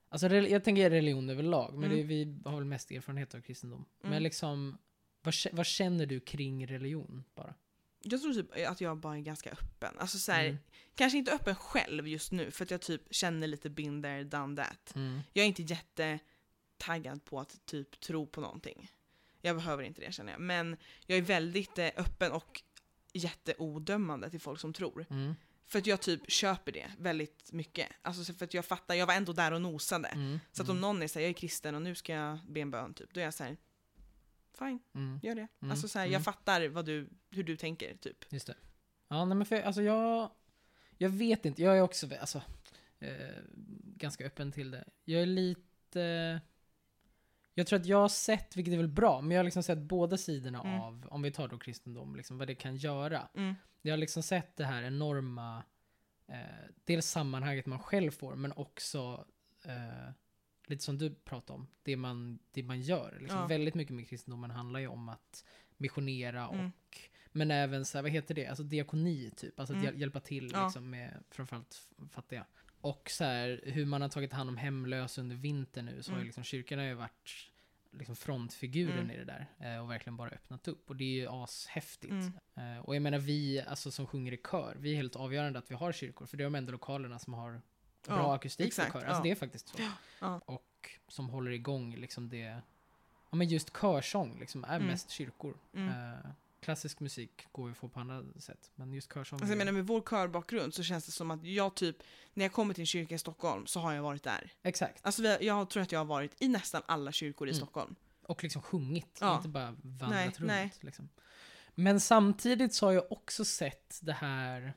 Alltså jag tänker religion överlag, men Mm. det, vi har väl mest erfarenhet av kristendom. Mm. Men liksom, vad, vad känner du kring religion bara? Jag tror typ att jag bara är ganska öppen. Alltså så här, Mm. kanske inte öppen själv just nu för att jag typ känner lite been there, done that. Mm. Jag är inte jättetaggad på att typ tro på någonting. Jag behöver inte det känner jag. Men jag är väldigt eh, öppen och jätteodömande till folk som tror. Mm. För att jag typ köper det väldigt mycket. Alltså så för att jag fattar, jag var ändå där och nosade. Mm. Så att om någon är såhär, jag är kristen och nu ska jag be en bön typ. Då är jag såhär, fine, Mm. gör det. Mm, Alltså så här, mm. jag fattar vad du, hur du tänker typ. Just det. Ja, nej men för, alltså jag... Jag vet inte, jag är också alltså, eh, ganska öppen till det. Jag är lite... Jag tror att jag har sett, vilket är väl bra, men jag har liksom sett båda sidorna Mm. av, om vi tar då kristendom, liksom, vad det kan göra. Mm. Jag har liksom sett det här enorma, eh, dels sammanhanget man själv får, men också eh, lite som du pratade om, det man, det man gör. Liksom Ja. Väldigt mycket med kristendomen handlar ju om att missionera och, Mm. men även så här, vad heter det, alltså diakoni typ, alltså att Mm. hjäl- hjälpa till Ja. liksom med framförallt fattiga. Och så här, hur man har tagit hand om hemlösa under vintern nu, så har ju Mm. liksom kyrkan har ju varit liksom frontfiguren Mm. i det där eh, och verkligen bara öppnat upp och det är ju ashäftigt. Mm. Eh, och jag menar vi, alltså som sjunger i kör, vi är helt avgörande att vi har kyrkor, för det är de enda lokalerna som har bra Ja, akustik exakt, för kör. Alltså ja. det är faktiskt så. Ja. Och som håller igång liksom det, ja men just körsång liksom är Mm. mest kyrkor. Mm. Eh, klassisk musik går ju att få på andra sätt, men just körsång. Alltså jag menar med vår körbakgrund så känns det som att jag typ, när jag kommer till en kyrka i Stockholm så har jag varit där. Exakt. Alltså jag tror att jag har varit i nästan alla kyrkor i Mm. Stockholm. Och liksom sjungit, Ja. inte bara vandrat Nej, runt. nej. Liksom. Men samtidigt så har jag också sett det här...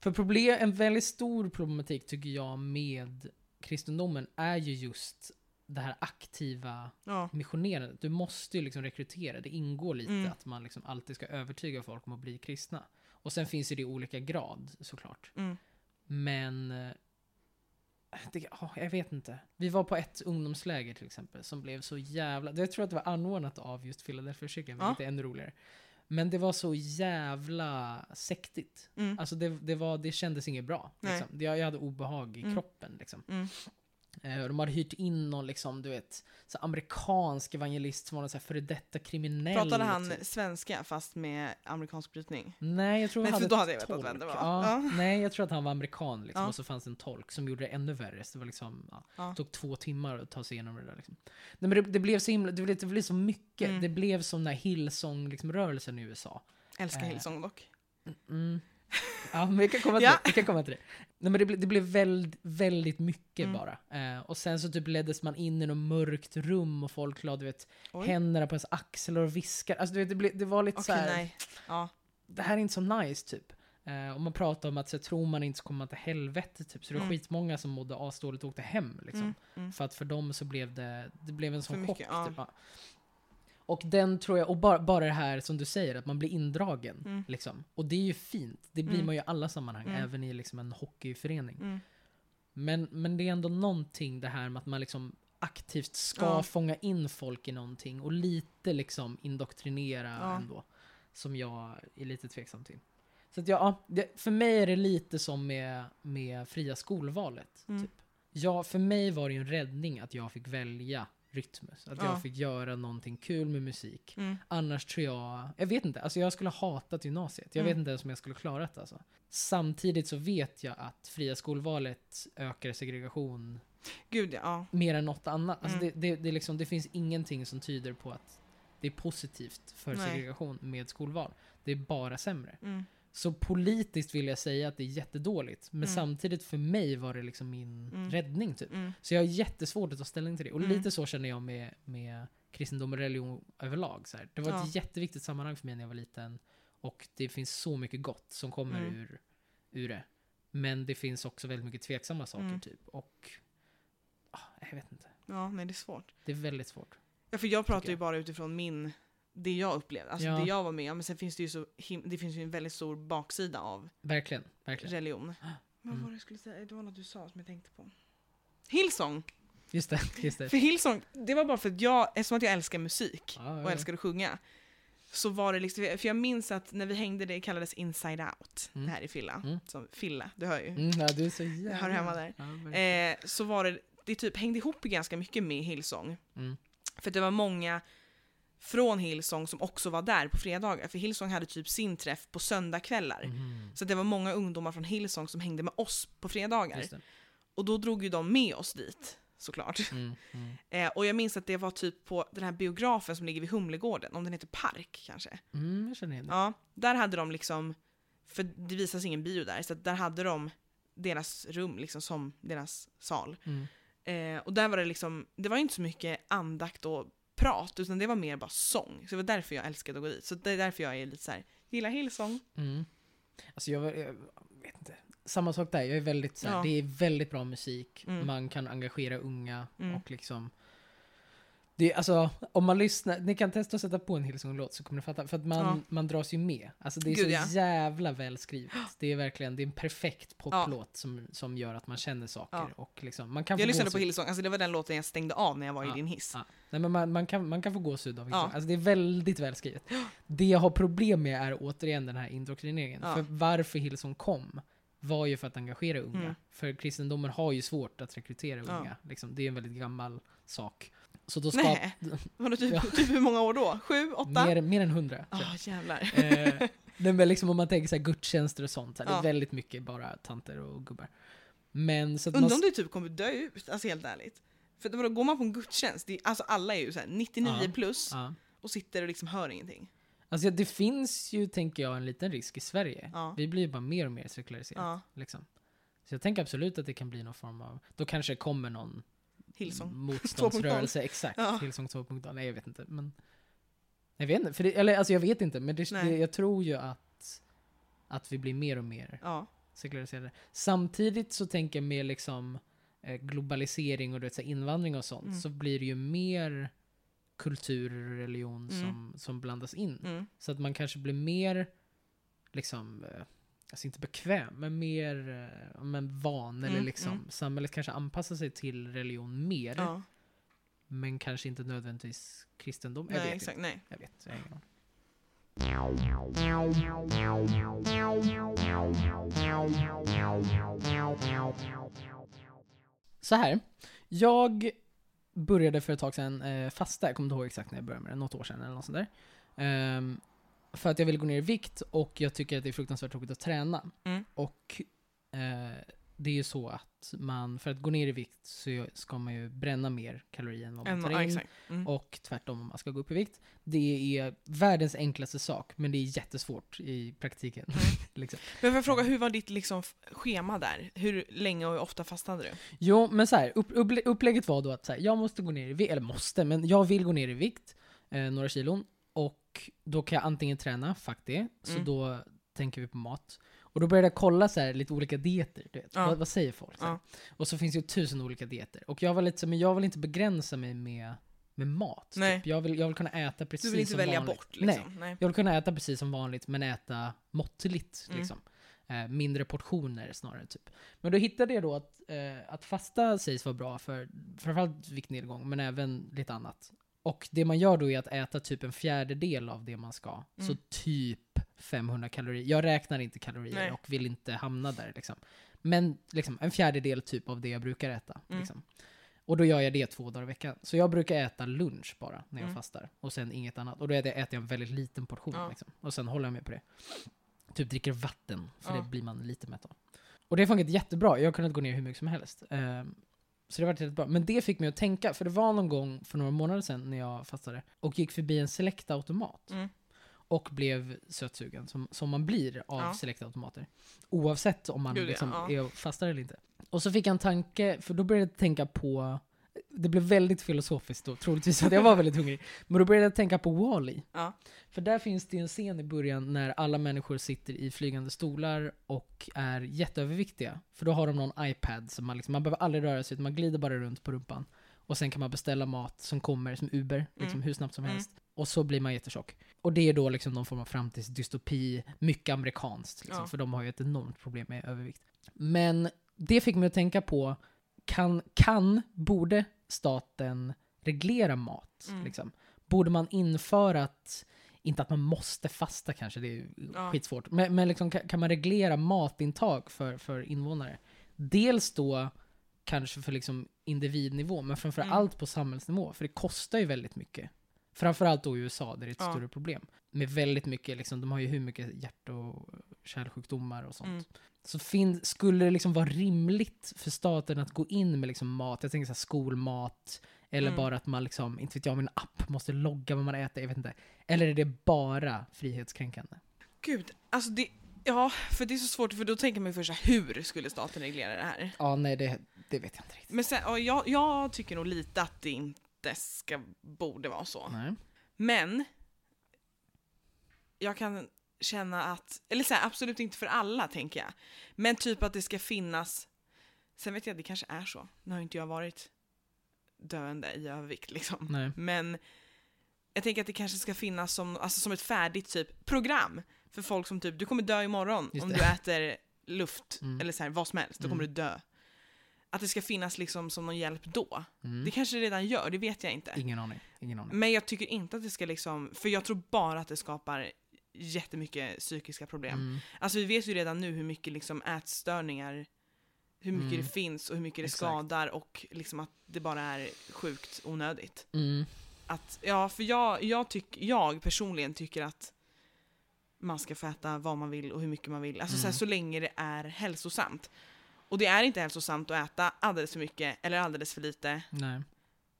För problem, en väldigt stor problematik tycker jag med kristendomen är ju just det här aktiva Ja. missionerandet. Du måste ju liksom rekrytera, det ingår lite Mm. att man liksom alltid ska övertyga folk om att bli kristna. Och sen finns ju det i olika grad såklart. Mm. Men... eh, Det, ja, jag vet inte. Vi var på ett ungdomsläger till exempel som blev så jävla... Jag tror att det var anordnat av just Philadelphia kyrkan, Ja. vilket är ännu roligare. Men det var så jävla sektigt. Mm. Alltså det, det, var, det kändes inget bra. Liksom. Jag, jag hade obehag i Mm. kroppen. Liksom. Mm. Eh, de hade hyrt in någon liksom, du vet, så amerikansk evangelist som var någon så här före detta kriminell. Pratade han typ. svenska fast med amerikansk brytning? Nej, jag tror Nej, han hade tolk. var. Ja, Ja. Nej, jag tror att han var amerikan liksom, Ja. och så fanns en tolk som gjorde det ännu värre. Så det var liksom, det tog två timmar att ta sig igenom det där. Liksom. Nej, men det, det blev så himla, det blev, det blev så mycket. Mm. Det blev som den här Hillsong-rörelsen liksom, i USA. Älskar Eh. Hillsong dock. Mm. Ja, men vi kan komma till Ja. det. Vi kan komma till det. Nej, men det, ble, det blev väldigt, väldigt mycket Mm. bara. Eh, och sen så typ leddes man in i något mörkt rum och folk la du vet, Oj. händerna på ens axlar och viskar. Alltså, du vet, det, blev, det var lite Okej, så här, nej. Ja. det här är inte så nice typ. Eh, och man pratar om att så, tror man inte så kommer man till helvete typ. Så det var Mm. skitmånga som mådde asdåligt och åkte hem liksom. Mm, mm. För att för dem så blev det, det blev en sån chock. mycket, ja. Typ. Och den tror jag, och bara, bara det här som du säger, att man blir indragen. Mm. Liksom. Och det är ju fint. Det blir Mm. man ju i alla sammanhang, Mm. även i liksom en hockeyförening. Mm. Men, men det är ändå någonting det här med att man liksom aktivt ska Ja. fånga in folk i någonting och lite liksom indoktrinera Ja. ändå. Som jag är lite tveksam till. Så att ja, det, för mig är det lite som med, med fria skolvalet. Mm. Typ. Ja, för mig var det ju en räddning att jag fick välja Rytmus. Att Ja. jag fick göra någonting kul med musik. Mm. Annars tror jag, jag vet inte, alltså jag skulle ha hatat gymnasiet. Jag Mm. vet inte ens om jag skulle klarat det alltså. Samtidigt så vet jag att fria skolvalet ökar segregation Gud ja. mer än något annat. Alltså Mm. det, det, det, liksom, det finns ingenting som tyder på att det är positivt för Nej. segregation med skolval. Det är bara sämre. Mm. Så politiskt vill jag säga att det är jättedåligt. Men Mm. samtidigt för mig var det liksom min Mm. räddning typ. Mm. Så jag har jättesvårt att ta ställning till det. Och Mm. lite så känner jag med, med kristendom och religion överlag. Så här. Det var Ja. ett jätteviktigt sammanhang för mig när jag var liten. Och det finns så mycket gott som kommer Mm. ur, ur det. Men det finns också väldigt mycket tveksamma saker Mm. typ. Och ah, jag vet inte. ja, nej det är svårt. Det är väldigt svårt. Ja, för jag pratar Tycker ju jag. bara utifrån min, det jag upplevde, alltså Ja. det jag var med om. Men sen finns det ju så him- det finns ju en väldigt stor baksida av Verkligen, verkligen. religion. Men vad Mm. var det jag skulle säga? Det var något du sa som jag tänkte på. Hillsong! Just det, just det. För Hillsong, det var bara för att jag, eftersom att jag älskar musik Ja, ja, och älskar att sjunga, så var det liksom, för jag minns att när vi hängde, det kallades Inside Out, Mm. det här i Filla. Mm. Som Filla, du hör ju. Mm, ja, du är så jävla... hör hemma där. Ja. Eh, så var det, det typ hängde ihop ganska mycket med Hillsong. Mm. För det var många från Hillsong som också var där på fredagar. För Hillsong hade typ sin träff på söndagkvällar. Mhm. Så det var många ungdomar från Hillsong som hängde med oss på fredagar. Och då drog ju de med oss dit, såklart. Mm, mm. Eh, och jag minns att det var typ på den här biografen som ligger vid Humlegården, om den heter Park kanske. Mm, jag känner igen det. Ja, där hade de liksom, för det visas ingen bio där, så där hade de deras rum liksom som deras sal. Mm. Eh, och där var det liksom, det var inte så mycket andakt och prat, utan det var mer bara sång. Så det var därför jag älskade att gå dit. Så det är därför jag är lite så här, gillar Hillsong. Mm. Alltså jag, jag vet inte. Samma sak där, jag är väldigt så här, Ja. det är väldigt bra musik, Mm. man kan engagera unga Mm. och liksom det är, alltså, om man lyssnar, ni kan testa att sätta på en Hillsong-låt så kommer ni fatta. För att man, Ja. man dras ju med. Alltså det är Gud, så ja. jävla välskrivet. Det är verkligen, det är en perfekt poplåt som, som gör att man känner saker. Ja. Och liksom, man kan Jag lyssnade på. Hillsong, alltså det var den låten jag stängde av när jag var Ja. i din hiss. Ja. Nej, men man, man, kan, man kan få gåshud av Hillsong. Ja. Alltså det är väldigt välskrivet. Det jag har problem med är återigen den här indoktrineringen. Ja. För varför Hillsong kom var ju för att engagera unga. Mm. För kristendomen har ju svårt att rekrytera Ja. unga. Liksom, det är en väldigt gammal sak. Så då skap, Nej, det typ, Ja. typ hur många år då? Sju, åtta? mer, mer än hundra. Ja, jag. jävlar. Eh, nej, men liksom om man tänker så här gudstjänster och sånt. Så här, Det Ja. är väldigt mycket bara tanter och gubbar. Men så att Undrar man, om det typ kommer dö ut, alltså helt ärligt. För då går man på en gudstjänst, det alltså alla är ju så här 99 Ja. plus ja. och sitter och liksom hör ingenting. Alltså det finns ju, tänker jag, en liten risk i Sverige. Ja. Vi blir ju bara mer och mer sekulariserade. Ja, Liksom. Så jag tänker absolut att det kan bli någon form av, då kanske det kommer någon Hillsong. motståndsrörelse, exakt. Ja. Hillsong 2.0, nej jag vet inte. Men, jag vet inte, för det, eller alltså jag vet inte, men det, jag tror ju att, att vi blir mer och mer Ja. sekulariserade. Samtidigt så tänker jag med liksom eh, globalisering och du vet, så invandring och sånt, Mm. så blir det ju mer kultur och religion Mm. som, som blandas in. Mm. Så att man kanske blir mer, liksom, eh, alltså inte bekväm, men mer eh, men van. eller Mm, liksom, mm. samhället kanske anpassar sig till religion mer. ja. Men kanske inte nödvändigtvis kristendom. Jag Nej, vet exakt. inte. Nej. Jag vet, jag ingen. Så här. Jag började för ett tag sedan eh, fasta, jag kommer inte ihåg exakt när jag började med det, något år sedan eller något sånt där. Ehm, för att jag ville gå ner i vikt och jag tycker att det är fruktansvärt tråkigt att träna. Mm. Och eh, det är ju så att man, för att gå ner i vikt så ska man ju bränna mer kalorier än vad man tar in. Mm. Och tvärtom om man ska gå upp i vikt. Det är världens enklaste sak, men det är jättesvårt i praktiken. Mm. liksom. Men får jag fråga, hur var ditt liksom, schema där? Hur länge och hur ofta fastade du? Jo, men så här, upp, upplä- upplägget var då att så här, jag måste gå ner i vikt, eller måste, men jag vill gå ner i vikt, eh, några kilon. Och då kan jag antingen träna, fuck det, så Mm. då tänker vi på mat. Och då började jag kolla så här, lite olika dieter, du vet. Ja. Vad, vad säger folk? Så. Ja. Och så finns det ju tusen olika dieter. Och jag var lite så, men jag vill inte begränsa mig med, med mat. Nej. Typ. Jag, vill, jag vill kunna äta precis Du vill inte som välja vanligt. bort liksom? Nej. Jag vill kunna äta precis som vanligt, men äta måttligt. Mm. Liksom. Eh, mindre portioner snarare. Typ. Men då hittade jag då att, eh, att fasta sägs vara bra för framförallt viktnedgång, men även lite annat. Och det man gör då är att äta typ en fjärdedel av det man ska. Mm. Så typ 500 kalorier. Jag räknar inte kalorier Nej. och vill inte hamna där. Liksom. Men liksom, en fjärdedel typ av det jag brukar äta. Mm. Liksom. Och då gör jag det två dagar i veckan. Så jag brukar äta lunch bara när jag Mm. fastar. Och sen inget annat. Och då äter jag, en väldigt liten portion. Ja. Liksom. Och sen håller jag mig på det. Typ dricker vatten, för Ja. det blir man lite mätt av. Och det har funkat jättebra. Jag har kunnat gå ner hur mycket som helst. Ehm, så det har varit jättebra. Men det fick mig att tänka, för det var någon gång för några månader sedan när jag fastade och gick förbi en Select-automat. Mm. Och blev sötsugen, som, som man blir av Ja. Select-automater. Oavsett om man Gud, liksom ja. är och fastar eller inte. Och så fick jag en tanke, för då började jag tänka på det blev väldigt filosofiskt då, troligtvis att jag var väldigt hungrig. Men då började jag tänka på Wall-E. Ja. För där finns det en scen i början när alla människor sitter i flygande stolar och är jätteöverviktiga. För då har de någon iPad, så man, liksom, man behöver aldrig röra sig, utan man glider bara runt på rumpan. Och sen kan man beställa mat som kommer som Uber, liksom Mm. hur snabbt som Mm. helst. Och så blir man jättetjock. Och det är då liksom någon form av framtidsdystopi, mycket amerikanskt. Liksom, Ja. För de har ju ett enormt problem med övervikt. Men det fick mig att tänka på, kan, kan borde staten reglera mat? Mm. Liksom? Borde man införa att, inte att man måste fasta kanske, det är Ja. skitsvårt, men, men liksom, kan, kan man reglera matintag för, för invånare? Dels då kanske för liksom individnivå, men framför Mm. allt på samhällsnivå, för det kostar ju väldigt mycket. Framförallt då i USA, där det är ett Ja. större problem. Med väldigt mycket, liksom, de har ju hur mycket hjärt och kärlsjukdomar och sånt. Mm. Så fin- skulle det liksom vara rimligt för staten att gå in med liksom mat, jag tänker så här skolmat, eller Mm. bara att man liksom, inte vet jag, med en app måste logga vad man äter, jag vet inte. Eller är det bara frihetskränkande? Gud, alltså det, ja, för det är så svårt, för då tänker man ju först hur skulle staten reglera det här? Ja, nej det, det vet jag inte riktigt. Men sen, ja, jag, jag tycker nog lite att det inte ska, borde vara så. Nej. Men, jag kan känna att, eller så här, absolut inte för alla tänker jag, men typ att det ska finnas, sen vet jag det kanske är så, nu har inte jag varit döende i övervikt liksom. Nej. Men jag tänker att det kanske ska finnas som, alltså som ett färdigt typ program för folk som typ, du kommer dö imorgon Just om det. du äter luft Mm. eller så här, vad som helst, då kommer du dö. Att det ska finnas liksom som någon hjälp då. Mm. Det kanske det redan gör, det vet jag inte. Ingen aning. Ingen aning. Men jag tycker inte att det ska liksom, för jag tror bara att det skapar jättemycket psykiska problem. Mm. Alltså vi vet ju redan nu hur mycket liksom ätstörningar, hur mycket Mm. det finns och hur mycket det Exakt. skadar och liksom att det bara är sjukt onödigt. Mm. Att, ja, för jag, jag, tyck, jag personligen tycker att man ska få äta vad man vill och hur mycket man vill. Alltså så, här, Mm. så länge det är hälsosamt. Och det är inte hälsosamt att äta alldeles för mycket eller alldeles för lite. Nej.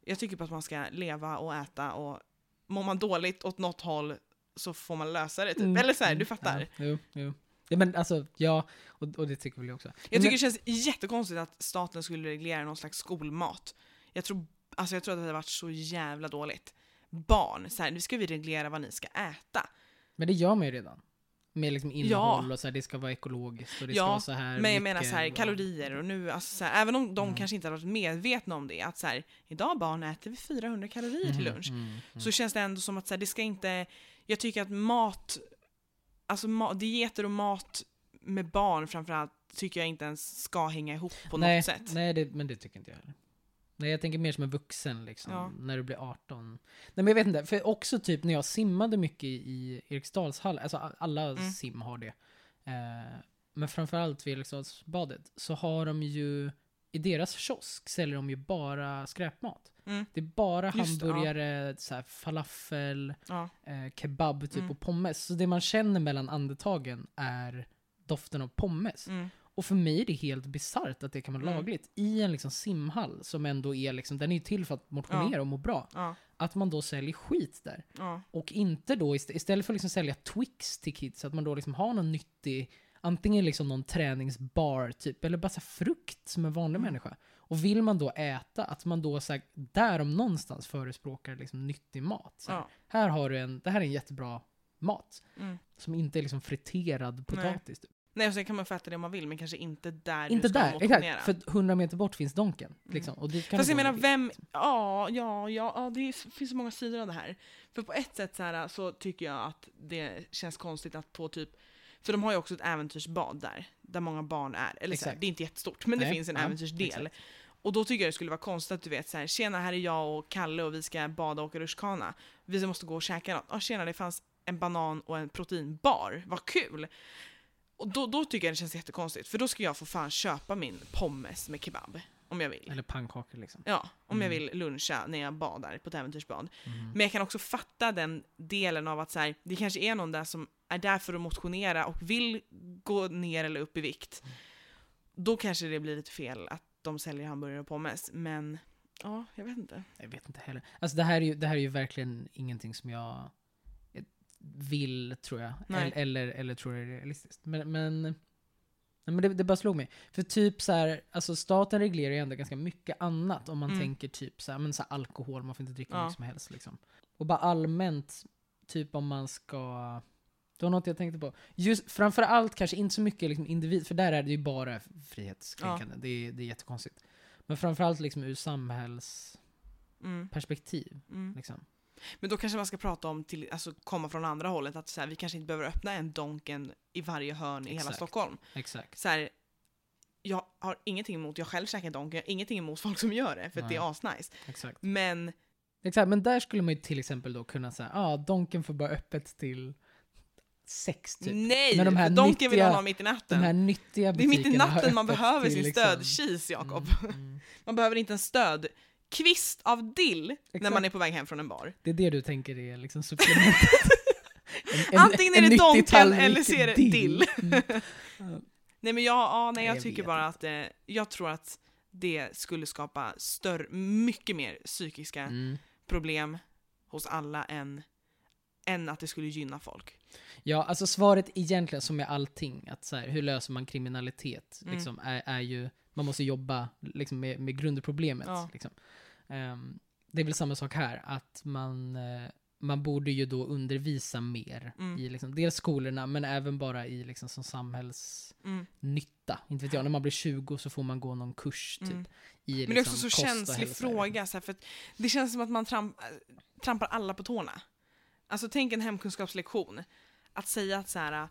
Jag tycker på att man ska leva och äta och mår man dåligt åt något håll så får man lösa det typ. Mm. Eller så här, Mm. du fattar. Ja, jo, jo. Ja, men alltså, ja, och, och det tycker väl jag också. Jag tycker men, det känns jättekonstigt att staten skulle reglera någon slags skolmat. Jag tror, alltså jag tror att det hade varit så jävla dåligt. Barn, så här, nu ska vi reglera vad ni ska äta. men det gör man ju redan. Med liksom innehåll och så här, det ska vara ekologiskt och det ska Ja, vara så här Men jag menar så här, kalorier och nu, alltså så här, även om de Mm. kanske inte har varit medvetna om det, att så här, idag barn äter vi 400 kalorier till Mhm, lunch. mm, mm. Så känns det ändå som att så det ska inte, jag tycker att mat, alltså ma, dieter och mat med barn framförallt, tycker jag inte ens ska hänga ihop på nej, något sätt. Nej, det, men det tycker inte jag heller. Nej, jag tänker mer som en vuxen liksom, Ja. när du blir 18. Nej men jag vet inte, för också typ när jag simmade mycket i Eriksdalshall, alltså alla Mm. sim har det. Eh, men framförallt vid Eriksdalsbadet så har de ju, i deras kiosk säljer de ju bara skräpmat. Mm. Det är bara Just det, ja. hamburgare, så här, falafel, Ja. eh, kebab typ Mm. och pommes. Så det man känner mellan andetagen är doften av pommes. Mm. Och för mig är det helt bisarrt att det kan vara Mm. lagligt i en liksom simhall som ändå är liksom, den är ju till för att motionera och må bra. Ja, Att man då säljer skit där. ja, Och inte då, ist- istället för att liksom sälja Twix till kids, att man då liksom har någon nyttig, antingen liksom någon träningsbar typ, eller bara så frukt som en vanlig Mm. människa. Och vill man då äta, att man då så här, där om någonstans förespråkar liksom nyttig mat. Så här, ja. här har du en, det här är en jättebra mat. Mm. Som inte är liksom friterad potatis. Typ. Nej, och sen kan man få äta det om man vill, men kanske inte där Inte du ska där, motionera. exakt. För 100 meter bort finns Donken. Liksom, och dit kan Fast jag menar, vem... Ja, ja, ja, ja det finns så många sidor av det här. För på ett sätt så, här, så tycker jag att det känns konstigt att på typ... För de har ju också ett äventyrsbad där, där många barn är. Eller så här, det är inte jättestort, men det Nej, finns en ja, äventyrsdel. exakt. Och då tycker jag det skulle vara konstigt att du vet så här, tjena här är jag och Kalle och vi ska bada och åka rutschkana. Vi måste gå och käka något. Ja, tjena det fanns en banan och en proteinbar, vad kul! Och då, då tycker jag det känns jättekonstigt, för då ska jag få fan köpa min pommes med kebab. Om jag vill. Eller pannkakor liksom. Ja, om jag Mm. vill luncha när jag badar på ett äventyrsbad. Mhm. Men jag kan också fatta den delen av att så här, det kanske är någon där som är där för att motionera och vill gå ner eller upp i vikt. Då kanske det blir lite fel att de säljer hamburgare och pommes, men ja, jag vet inte. Jag vet inte heller. Alltså det här är ju, det här är ju verkligen ingenting som jag vill, tror jag. Eller, eller, eller tror är realistiskt. Men, men, nej, men det, det bara slog mig. För typ så här, alltså staten reglerar ju ändå ganska mycket annat om man Mm. tänker typ så här, men så här alkohol, man får inte dricka Ja. mycket som helst liksom. Och bara allmänt, typ om man ska det var något jag tänkte på. Just framför allt kanske inte så mycket liksom individ, för där är det ju bara frihetskränkande. Det, är, det är jättekonstigt. Men framförallt liksom ur samhällsperspektiv. Mm, mm. Liksom. Men då kanske man ska prata om, till, alltså komma från andra hållet, att så här, vi kanske inte behöver öppna en Donken i varje hörn i hela. Stockholm. Exakt. Så här, jag har ingenting emot, jag själv käkar Donken, jag har ingenting emot folk som gör det, för att det är asnice. Exakt. Men Exakt, men där skulle man ju till exempel då kunna säga, ja, ah, Donken får bara öppet till sex typ. nej! Men de här Donken vill nyttiga- man ha mitt i De natten. här nyttiga Det är mitt i natten man behöver till sin liksom- stödkis, Jakob. Mm, mm. Man behöver inte en stödkvist av dill när Exakt. man är på väg hem från en bar. Det är det du tänker är liksom supplementet. En- en- Antingen är det Donken eller så är det dill. Mm. Nej men jag, ja, nej, jag, Jag tycker bara att eh, jag tror att det skulle skapa större, mycket mer psykiska Mm. problem hos alla än, än att det skulle gynna folk. Ja, alltså svaret egentligen som med allting, att så här, hur löser man kriminalitet, Mm. liksom, är, är ju, man måste jobba liksom, med, med grundproblemet. Ja. Liksom. Ehm, det är väl samma sak här, att man, eh, man borde ju då undervisa mer Mm. i liksom, dels skolorna, men även bara i liksom, som Mm. samhällsnytta. Inte vet jag, när man blir 20 så får man gå någon kurs typ. Mm. I, Men det är också liksom, så kost och känslig hälsa. fråga, så här, för det känns som att man tramp, äh, trampar alla på tårna. Alltså tänk en hemkunskapslektion. Att säga att så här,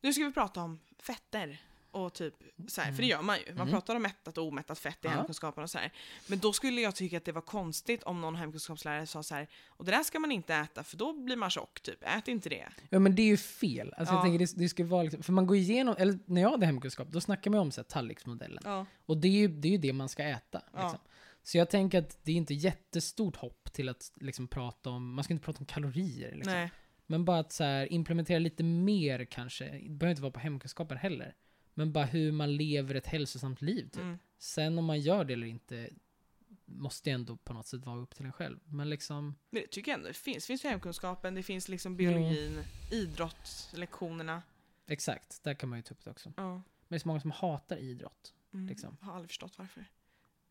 nu ska vi prata om fetter. Och typ, så här, För det gör man ju. Man Mm. pratar om mättat och omättat fett i Ja. hemkunskapen och så här. Men då skulle jag tycka att det var konstigt om någon hemkunskapslärare sa så här, och det där ska man inte äta för då blir man tjock, typ. Ät inte det. Ja men det är ju fel. Alltså Ja. jag tänker det, det ska vara liksom, för man går igenom, eller när jag hade hemkunskap, då snackar man om så här, tallriksmodellen. Ja. Och det är ju det, är ju det man ska äta. Ja. Liksom. Så jag tänker att det är inte jättestort hopp till att liksom prata om, man ska inte prata om kalorier. Liksom. Men bara att så här, implementera lite mer kanske, det behöver inte vara på hemkunskapen heller. Men bara hur man lever ett hälsosamt liv. Typ. Mm. Sen om man gör det eller inte, måste ändå på något sätt vara upp till en själv. Men liksom, Men det tycker jag ändå det finns. Det finns ju hemkunskapen, det finns liksom biologin, idrottslektionerna. exakt, där kan man ju ta upp det också. Ja. Men det är så många som hatar idrott. Mm. Liksom. Har aldrig förstått varför.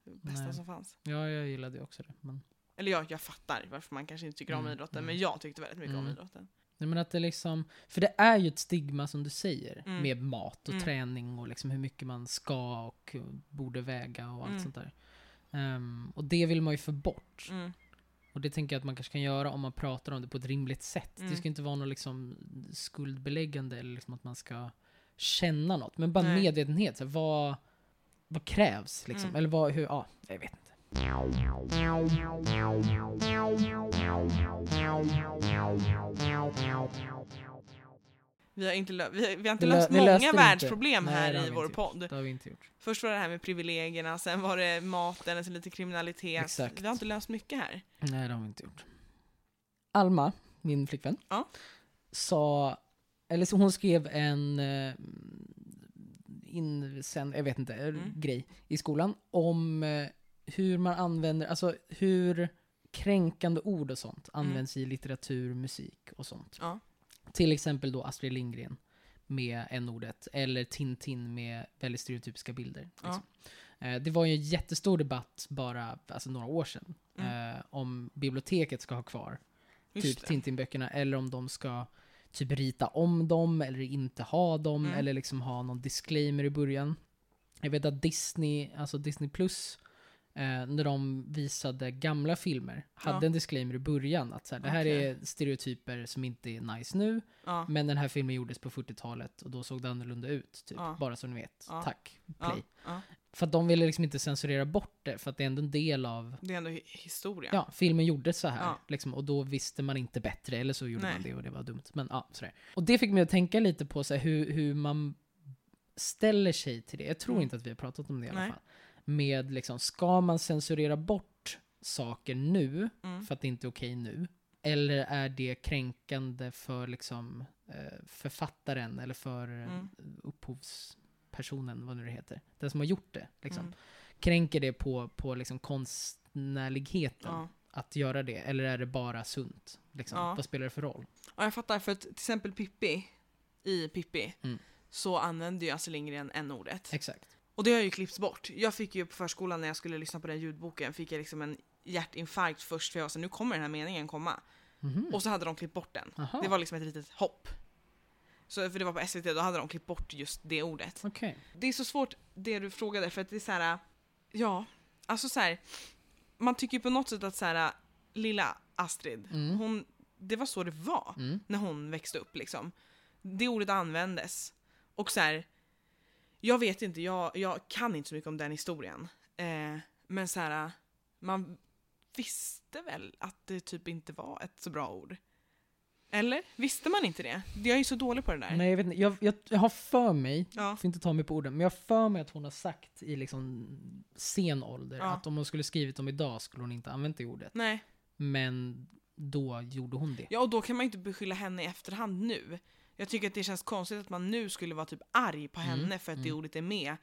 Det bästa Nej. som fanns. Ja, jag gillade ju också det. Men, Eller ja, jag fattar varför man kanske inte tycker om Mm, idrotten, mm. men jag tyckte väldigt mycket om Mm. idrotten. Nej, men att det liksom, för det är ju ett stigma som du säger, Mm. med mat och Mm. träning och liksom hur mycket man ska och borde väga och allt Mm. sånt där. Ehm, och det vill man ju få bort. Mm. Och det tänker jag att man kanske kan göra om man pratar om det på ett rimligt sätt. Mm. Det ska inte vara något liksom skuldbeläggande eller liksom att man ska känna något. Men bara Nej. medvetenhet. Så här, vad, vad krävs liksom? Mm. Eller vad, hur, ja, jag vet inte. Vi har inte, lö- vi har, vi har inte Vi lö- löst många världsproblem. Nej, här i vår inte podd. Det har vi inte gjort. Först var det här med privilegierna, sen var det maten, sen lite kriminalitet. Exakt. Vi har inte löst mycket här. Nej, det har vi inte gjort. Alma, min flickvän, Ja. sa, eller så hon skrev en, eh, insänd, jag vet inte, Mm. grej i skolan om eh, hur man använder, alltså hur kränkande ord och sånt Mm. används i litteratur, musik och sånt. Ja. Till exempel då Astrid Lindgren med n-ordet, eller Tintin med väldigt stereotypiska bilder. Ja. Liksom. Eh, Det var ju en jättestor debatt bara alltså några år sedan eh, om biblioteket ska ha kvar Mm. Just typ. Tintin-böckerna eller om de ska typ rita om dem eller inte ha dem Mm. eller liksom ha någon disclaimer i början. Jag vet att Disney, alltså Disney Plus, när de visade gamla filmer, hade Ja. en disclaimer i början att så här, det här Okej. är stereotyper som inte är nice nu, Ja. men den här filmen gjordes på 40-talet och då såg det annorlunda ut, typ. Ja. Bara så ni vet. Tack, play. För att de ville liksom inte censurera bort det, för att det är ändå en del av Det är ändå hi- historia. Ja, filmen gjordes så här. Liksom, och då visste man inte bättre, eller så gjorde Nej. man det och det var dumt. Men ja, sådär. Och det fick mig att tänka lite på så här, hur, hur man ställer sig till det. Jag tror Mm. inte att vi har pratat om det i alla Nej. fall. Med liksom, ska man censurera bort saker nu, Mm. för att det inte är okej nu? Eller är det kränkande för liksom, eh, författaren eller för eh, Mm. upphovspersonen, vad nu det heter, den som har gjort det? Liksom. Mm. Kränker det på, på liksom konstnärligheten? Ja. att göra det? Eller är det bara sunt? Liksom? Ja. Vad spelar det för roll? ja, jag fattar. För att till exempel Pippi, i Pippi, Mm. så använder ju Astrid Lindgren n-ordet. Exakt. Och det har ju klippts bort. Jag fick ju på förskolan när jag skulle lyssna på den ljudboken, fick jag liksom en hjärtinfarkt först för jag var så nu kommer den här meningen komma. Mhm. Och så hade de klippt bort den. Aha. Det var liksom ett litet hopp. Så, för det var på SVT, då hade de klippt bort just det ordet. Okej. Det är så svårt det du frågade för att det är så här. ja, alltså så här. Man tycker ju på något sätt att så här, lilla Astrid, Mm. hon, det var så det var Mm. när hon växte upp liksom. Det ordet användes. Och så här, jag vet inte, jag, jag kan inte så mycket om den historien. Eh, men så här, man visste väl att det typ inte var ett så bra ord. Eller? Visste man inte det? Jag är ju så dålig på det där. Nej, jag, vet inte. Jag, jag, jag har för mig, Ja. får inte ta mig på orden, men jag har för mig att hon har sagt i liksom sen ålder Ja. att om hon skulle skrivit dem idag skulle hon inte använt det ordet. Nej. Men då gjorde hon det. Ja, och då kan man ju inte beskylla henne i efterhand nu. Jag tycker att det känns konstigt att man nu skulle vara typ arg på Mm, henne för att det mm. ordet är med.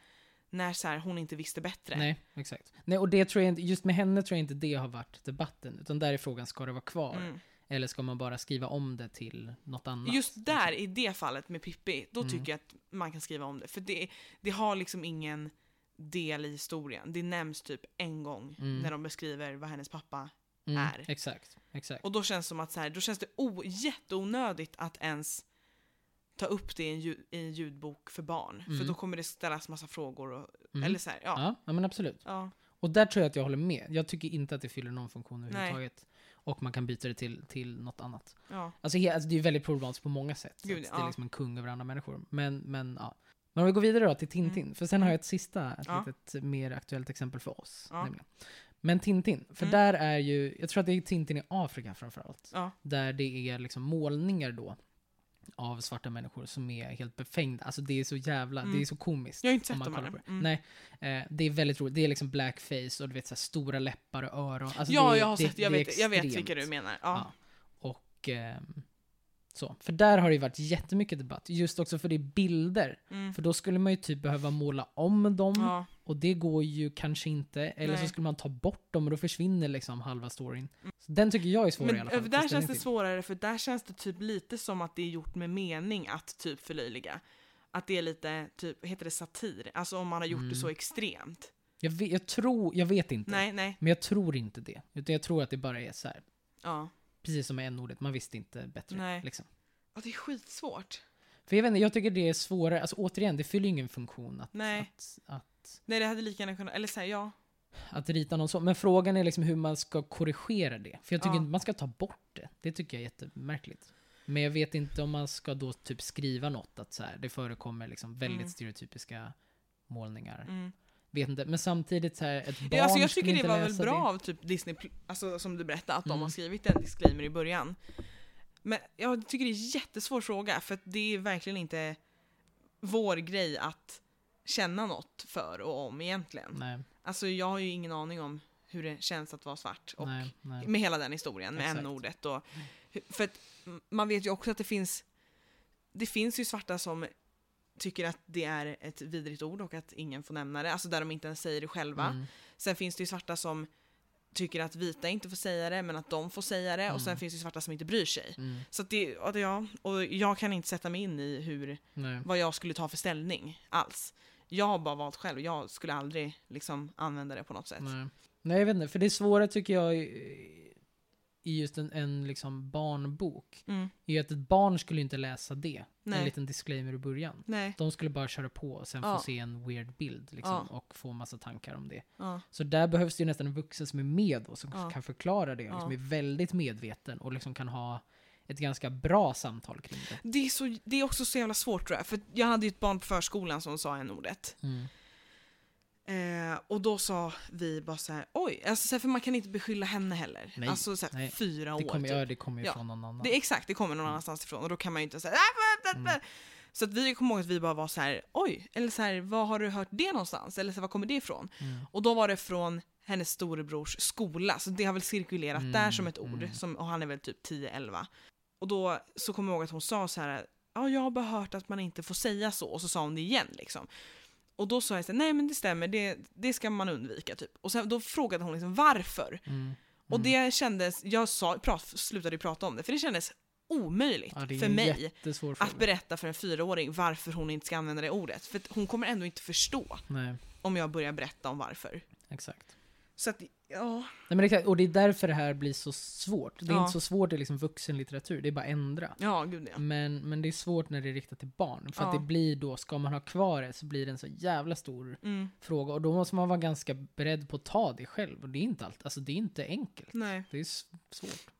När så här, hon inte visste bättre. Nej, exakt. Nej, och det tror jag inte, just med henne tror jag inte det har varit debatten. Utan där är frågan, ska det vara kvar? Mm. Eller ska man bara skriva om det till något annat? Just där, i det fallet med Pippi, då Mm. tycker jag att man kan skriva om det. För det, det har liksom ingen del i historien. Det nämns typ en gång Mm. när de beskriver vad hennes pappa Mm, är. Exakt, exakt. Och då känns det som att så här, då känns det o, jätteonödigt att ens ta upp det i en, ljud, i en ljudbok för barn. För Mm. då kommer det ställas massa frågor. Och, Mm. Eller så här, ja. Ja, ja, men absolut. ja. Och där tror jag att jag håller med. Jag tycker inte att det fyller någon funktion Nej. överhuvudtaget. Och man kan byta det till, till något annat. ja. Alltså, he, alltså det är väldigt problematiskt på många sätt. Gud, det är liksom en kung över andra människor. Men, men ja. Men om vi går vidare då till Tintin. Mm. För sen har jag ett sista, ett Ja. litet mer aktuellt exempel för oss. Nämligen. Men Tintin, för Mm. där är ju, jag tror att det är Tintin i Afrika framförallt. ja. Där det är liksom målningar då av svarta människor som är helt befängda. Alltså det är så jävla, Mm. det är så komiskt. Jag har inte sett på det. Mm. Nej, eh, det är väldigt roligt. Det är liksom blackface och du vet så här, stora läppar och öron. Alltså ja, det, jag har det, sett, jag det är vet, jag vet vilka du menar. Ja. Ja. Och ehm, så. För där har det ju varit jättemycket debatt. Just också för det är bilder. Mm. För då skulle man ju typ behöva måla om dem. Ja. Och det går ju kanske inte. Eller så Nej. skulle man ta bort dem och då försvinner liksom halva storyn. Så den tycker jag är svår i alla Men fall. där känns det till. svårare för där känns det typ lite som att det är gjort med mening att typ förlöjliga. Att det är lite, typ, heter det satir? Alltså om man har gjort Mm. det så extremt. Jag vet, jag tror, jag vet inte. Nej, nej. Men jag tror inte det. Utan jag tror att det bara är så här. Ja. Precis som med n-ordet, man visste inte bättre. Nej. Liksom. ja, det är skitsvårt. För jag vet inte, jag tycker det är svårare. Alltså återigen, det fyller ingen funktion att, Nej. att, att, Nej, det hade lika gärna kunnat, eller säga ja. att rita någon så. Men frågan är liksom hur man ska korrigera det. För jag tycker Ja. inte man ska ta bort det. Det tycker jag är jättemärkligt. Men jag vet inte om man ska då typ skriva något att så här, det förekommer liksom väldigt Mm. stereotypiska målningar. Mm. Vet inte, men samtidigt så här, ett barn Ja, alltså jag tycker det var väl bra det. av typ Disney, alltså som du berättade, att de Mm. har skrivit en disclaimer i början. Men jag tycker det är en jättesvår fråga, för det är verkligen inte vår grej att känna något för och om egentligen. Nej, Alltså jag har ju ingen aning om hur det känns att vara svart. Och nej, nej. med hela den historien, med n-ordet. För att man vet ju också att det finns, det finns ju svarta som tycker att det är ett vidrigt ord och att ingen får nämna det, alltså där de inte ens säger det själva. Mm. Sen finns det ju svarta som tycker att vita inte får säga det, men att de får säga det, och sen Mm. finns det svarta som inte bryr sig. Mm. Så att det, och ja, och jag kan inte sätta mig in i hur, Nej. vad jag skulle ta för ställning alls. Jag har bara valt själv, jag skulle aldrig liksom använda det på något sätt. Nej. Nej, jag vet inte. För det svåra tycker jag i just en, en liksom barnbok Mm. är att ett barn skulle inte läsa det. En Nej. liten disclaimer i början. Nej. De skulle bara köra på och sen Ja. få se en weird bild liksom, Ja. och få massa tankar om det. Ja. Så där behövs det ju nästan en vuxen som är med och som kan förklara det. och Liksom är väldigt medveten och liksom kan ha ett ganska bra samtal kring det. Det, är så, det är också så jävla svårt tror jag, för jag hade ju ett barn på förskolan som sa en ordet Mm. Eh, och då sa vi bara så här, oj, alltså, så här, för man kan inte beskylla henne heller. Nej, alltså så här, nej. fyra Det år kommer, typ. ja, det kommer ju Ja. från någon annan. Det exakt, det kommer någon annanstans ifrån och då kan man ju inte säga "Ah, bla, bla, bla." Mm. Så att vi kommer ihåg att vi bara var så här, oj, eller så här, var har du hört det någonstans? Eller så här, var kommer det ifrån? Mm. Och då var det från hennes storebrors skola, så det har väl cirkulerat Mm, där som ett ord, mm. som, och han är väl typ 10-11. Och då så kommer jag ihåg att hon sa så här, ja jag har bara hört att man inte får säga så, och så sa hon det igen liksom. Och då sa jag så här, nej men det stämmer, det, det ska man undvika typ. Och sen, då frågade hon liksom varför. Mm. Och Mm. det kändes, jag sa, prat, slutade ju prata om det, för det kändes omöjligt Ja, för mig fråga. att berätta för en fyraåring varför hon inte ska använda det ordet. För hon kommer ändå inte förstå Nej, om jag börjar berätta om varför. exakt. Så att, ja. Nej, men exakt. Och det är därför det här blir så svårt. Det är Ja. inte så svårt i liksom vuxenlitteratur, det är bara ändra. Ja, gud ja. Men, men det är svårt när det är riktat till barn. För att Ja. det blir då, ska man ha kvar det så blir det en så jävla stor Mm, fråga. Och då måste man vara ganska beredd på att ta det själv. Och det är inte allt, alltså det är inte enkelt. nej. Det är svårt.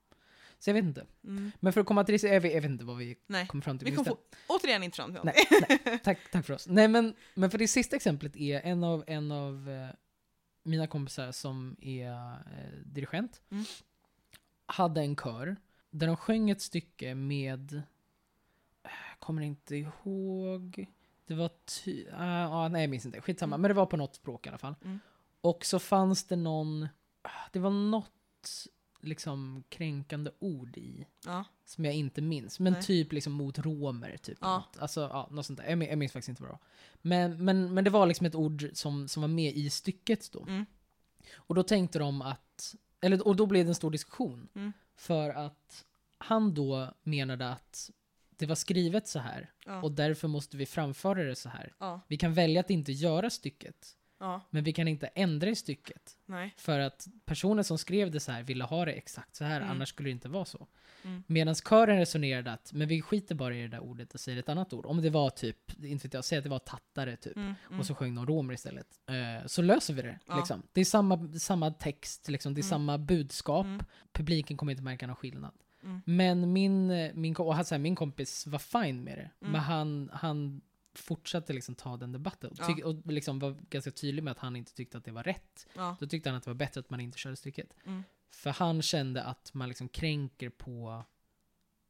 Så jag vet inte. Mm, Men för att komma till det, jag vet, jag vet inte vad vi nej. kommer fram till. Vi kom få, återigen inte fram till Nej, någonting. nej, tack, tack för oss. Nej men, men för det sista exemplet är en av, en av eh, mina kompisar som är eh, dirigent. Mm. Hade en kör där de sjöng ett stycke med, eh, jag kommer inte ihåg, det var ty, ah, ah, nej jag minns inte, skitsamma, Mm. men det var på något språk i alla fall. Mm. Och så fanns det någon, ah, det var något liksom kränkande ord i. Ja, Som jag inte minns. Men Nej. typ liksom mot romer. Typ, Ja. något. Alltså, ja, något sånt där. Jag, min- jag minns faktiskt inte vad det var. Men, men, men det var liksom ett ord som, som var med i stycket då. Mm. Och då tänkte de att, eller, och då blev det en stor diskussion. Mm. För att han då menade att det var skrivet så här ja, och därför måste vi framföra det så här. ja, Vi kan välja att inte göra stycket, ja, men vi kan inte ändra i stycket. nej. För att personen som skrev det så här ville ha det exakt så här, Mm. annars skulle det inte vara så. Mm. Medan kören resonerade att, men vi skiter bara i det där ordet och säger ett annat ord. Om det var typ, inte vet jag, säg att det var tattare typ. Mm, mm. Och så sjöng de romer istället. Eh, så löser vi det. Ja. Liksom. Det är samma, samma text, liksom. det är Mm. samma budskap. Mm. Publiken kommer inte märka någon skillnad. Men min, eh, min, och han, så här, min kompis var fine med det. Men han, han fortsatte liksom ta den debatten. Och, tyck, Ja. och liksom var ganska tydlig med att han inte tyckte att det var rätt. Ja, Då tyckte han att det var bättre att man inte körde stycket. Mm. För han kände att man liksom kränker på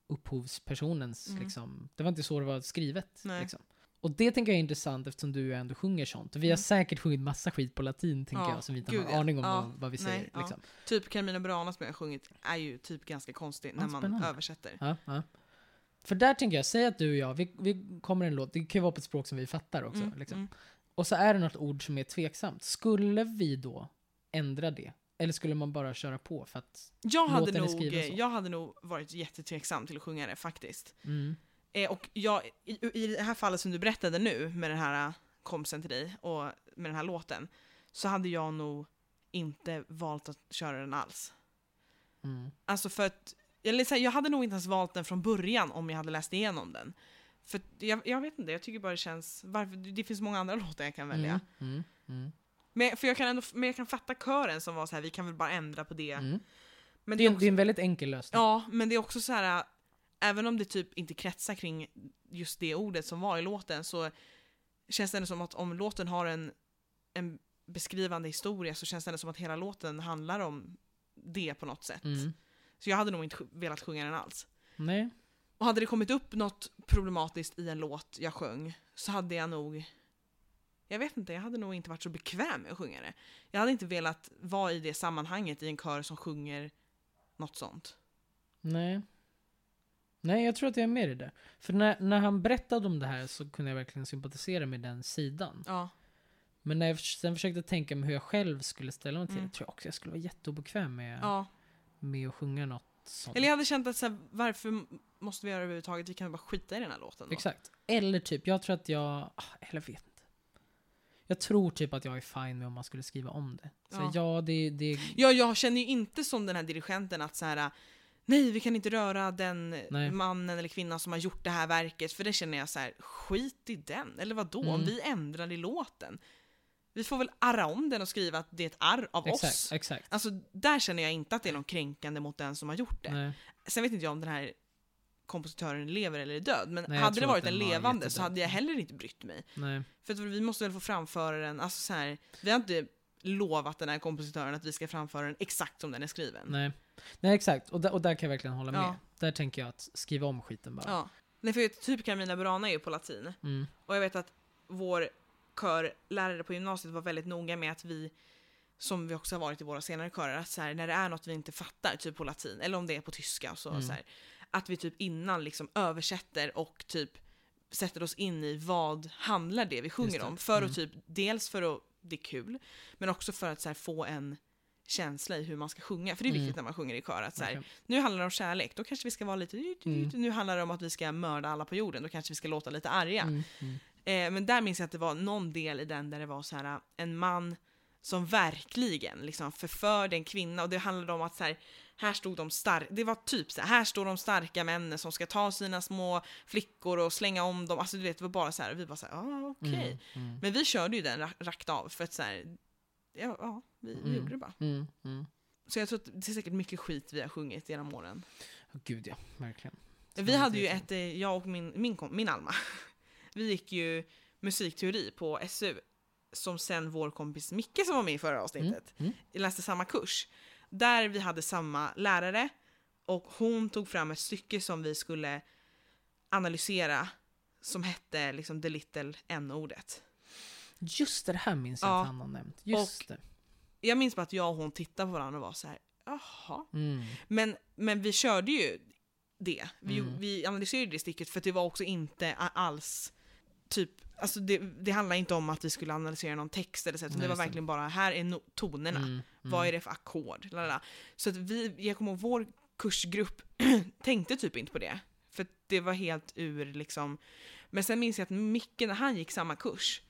upphovspersonens, Mm. liksom, det var inte så det var skrivet. Nej. Liksom. Och det tänker jag är intressant eftersom du ändå sjunger sånt. Vi har Mm. säkert sjungit massa skit på latin, tänker Ja, jag, som vi inte gud, har ja. aning om Ja, vad, vad vi nej, säger. ja. Liksom. typ Carmina Burana som jag har sjungit är ju typ ganska konstig Ja, när man spännande. översätter. För där tänker jag, säg att du och jag, vi, vi kommer en låt, det kan ju vara på ett språk som vi fattar också. Mm, liksom. mm. Och så är det något ord som är tveksamt. Skulle vi då ändra det? Eller skulle man bara köra på för att... Jag, hade Låten är nog, skriven så. jag hade nog varit jättetveksam till att sjunga det faktiskt. Mm, Eh, och jag, i, I det här fallet som du berättade nu med den här äh, kompisen till dig och med den här låten så hade jag nog inte valt att köra den alls. mm, Alltså för att, eller så här, jag hade nog inte ens valt den från början om jag hade läst igenom den. För jag, jag vet inte, jag tycker bara det känns, varför, det finns många andra låtar jag kan välja. mm, mm, mm, Men, för jag kan ändå, men jag kan fatta kören som var så här, vi kan väl bara ändra på det. mm. Men Det, är, också, det är en väldigt enkel lösning. Ja, men det är också så här, äh, även om det typ inte kretsar kring just det ordet som var i låten så känns det ändå som att om låten har en, en beskrivande historia så känns det ändå som att hela låten handlar om det på något sätt. Mm. Så jag hade nog inte velat sjunga den alls. Nej. Och hade det kommit upp något problematiskt i en låt jag sjöng så hade jag nog jag vet inte, jag hade nog inte varit så bekväm med att sjunga det. Jag hade inte velat vara i det sammanhanget i en kör som sjunger något sånt. Nej. Nej, jag tror att jag är med i det. För när, när han berättade om det här så kunde jag verkligen sympatisera med den sidan. Ja. Men när jag sen försökte tänka mig hur jag själv skulle ställa mig till Mm. det, tror jag också jag skulle vara jätteobekväm med, ja. Med att sjunga något sånt. Eller jag hade känt att så här, varför måste vi göra det överhuvudtaget? Vi kan bara skita i den här låten då. Exakt. Eller typ, jag tror att jag... ah, Eller jag vet inte. Jag tror typ att jag är fine med om man skulle skriva om det. Så Ja. ja, det, det... Ja, jag känner ju inte som den här dirigenten att så här. Nej, vi kan inte röra den Nej. mannen eller kvinnan som har gjort det här verket. För det känner jag så här, skit i den. Eller vad då? Om Mm. vi ändrar i låten. Vi får väl arra om den och skriva att det är ett arr av oss. Exakt, exakt. Alltså, där känner jag inte att det är någon kränkande mot den som har gjort det. Nej. Sen vet inte jag om den här kompositören lever eller är död, men Nej, hade det varit en levande så hade jag heller inte brytt mig. Nej. För att vi måste väl få framföra den, alltså så här, vi har inte lovat den här kompositören att vi ska framföra den exakt som den är skriven. Nej. Nej, exakt. Och där, och där kan jag verkligen hålla med. Ja. Där tänker jag att skriva om skiten bara. Ja. Nej, för typ Carmina Burana är ju på latin. Mm. Och jag vet att vår körlärare på gymnasiet var väldigt noga med att vi, som vi också har varit i våra senare körer, att så här, när det är något vi inte fattar, typ på latin, eller om det är på tyska, så, Mm. så här, att vi typ innan liksom översätter och typ sätter oss in i vad handlar det vi sjunger det. om. För Mm. att typ, dels för att det är kul, men också för att så här, få en känsla i hur man ska sjunga. För det är viktigt Mm. när man sjunger i kör. Att, så här, Verkligen. nu handlar det om kärlek, då kanske vi ska vara lite... Mm. Nu handlar det om att vi ska mörda alla på jorden, då kanske vi ska låta lite arga. Mm. Eh, men där minns jag att det var någon del i den där det var så här en man som verkligen liksom förförde en kvinna och det handlade om att så här, här stod de starka, det var typ så här, här står de starka männen som ska ta sina små flickor och slänga om dem, alltså du vet det var bara så här, vi bara så här, ah, okej. Mm. Mm. Men vi körde ju den ra- rakt av för att så här, ja, ja vi, vi Mm. gjorde det bara. Mm. Mm. Så jag tror att det är säkert mycket skit vi har sjungit genom åren. Oh, gud ja, verkligen. Vi hade ju ett, eh, jag och min, min, min Alma, vi gick ju musikteori på SU, som sen vår kompis Micke som var med i förra avsnittet, Mm. läste samma kurs. Där vi hade samma lärare och hon tog fram ett stycke som vi skulle analysera som hette liksom the little n-ordet. Just det, det här minns jag Ja. att han har nämnt. Just Och- det. Jag minns bara att jag och hon tittade på varandra och var så här, jaha. Mm. Men, men vi körde ju det. Vi, Mm. vi analyserade det stycket för det var också inte alls typ, alltså det, det handlar inte om att vi skulle analysera någon text eller så, utan det var verkligen bara, här är no- tonerna, Mm. vad är det för ackord? lalala. Så att vi, jag kommer ihåg vår kursgrupp tänkte typ inte på det. För det var helt ur liksom, men sen minns jag att Micke när han gick samma kurs,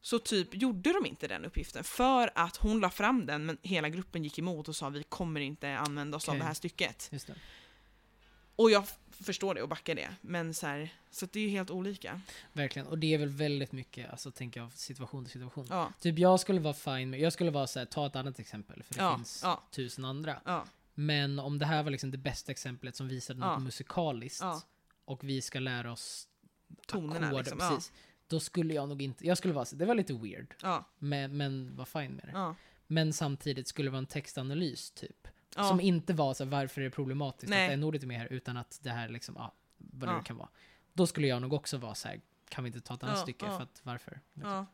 så typ gjorde de inte den uppgiften för att hon la fram den men hela gruppen gick emot och sa vi kommer inte använda oss av Okej. det här stycket. Det. Och jag förstår det och backar det. Men så, här, så det är ju helt olika. Verkligen. Och det är väl väldigt mycket, alltså tänker jag, situation till situation. Ja, Typ jag skulle vara fine med, jag skulle vara såhär, ta ett annat exempel, för det Ja, finns ja. tusen andra. Men om det här var liksom det bästa exemplet som visade något musikaliskt, och vi ska lära oss Tonerna ackord, liksom. Precis. Då skulle jag nog inte, jag skulle vara så, det var lite weird, ja, men, men var fine med det. ja. Men samtidigt skulle det vara en textanalys typ. Ja. Som inte var så här, varför är det problematiskt Nej. att n-ordet är med här, utan att det här liksom, ja, vad det Ja. kan vara. Då skulle jag nog också vara så här, kan vi inte ta ett annat Ja, stycke, för att varför? Liksom.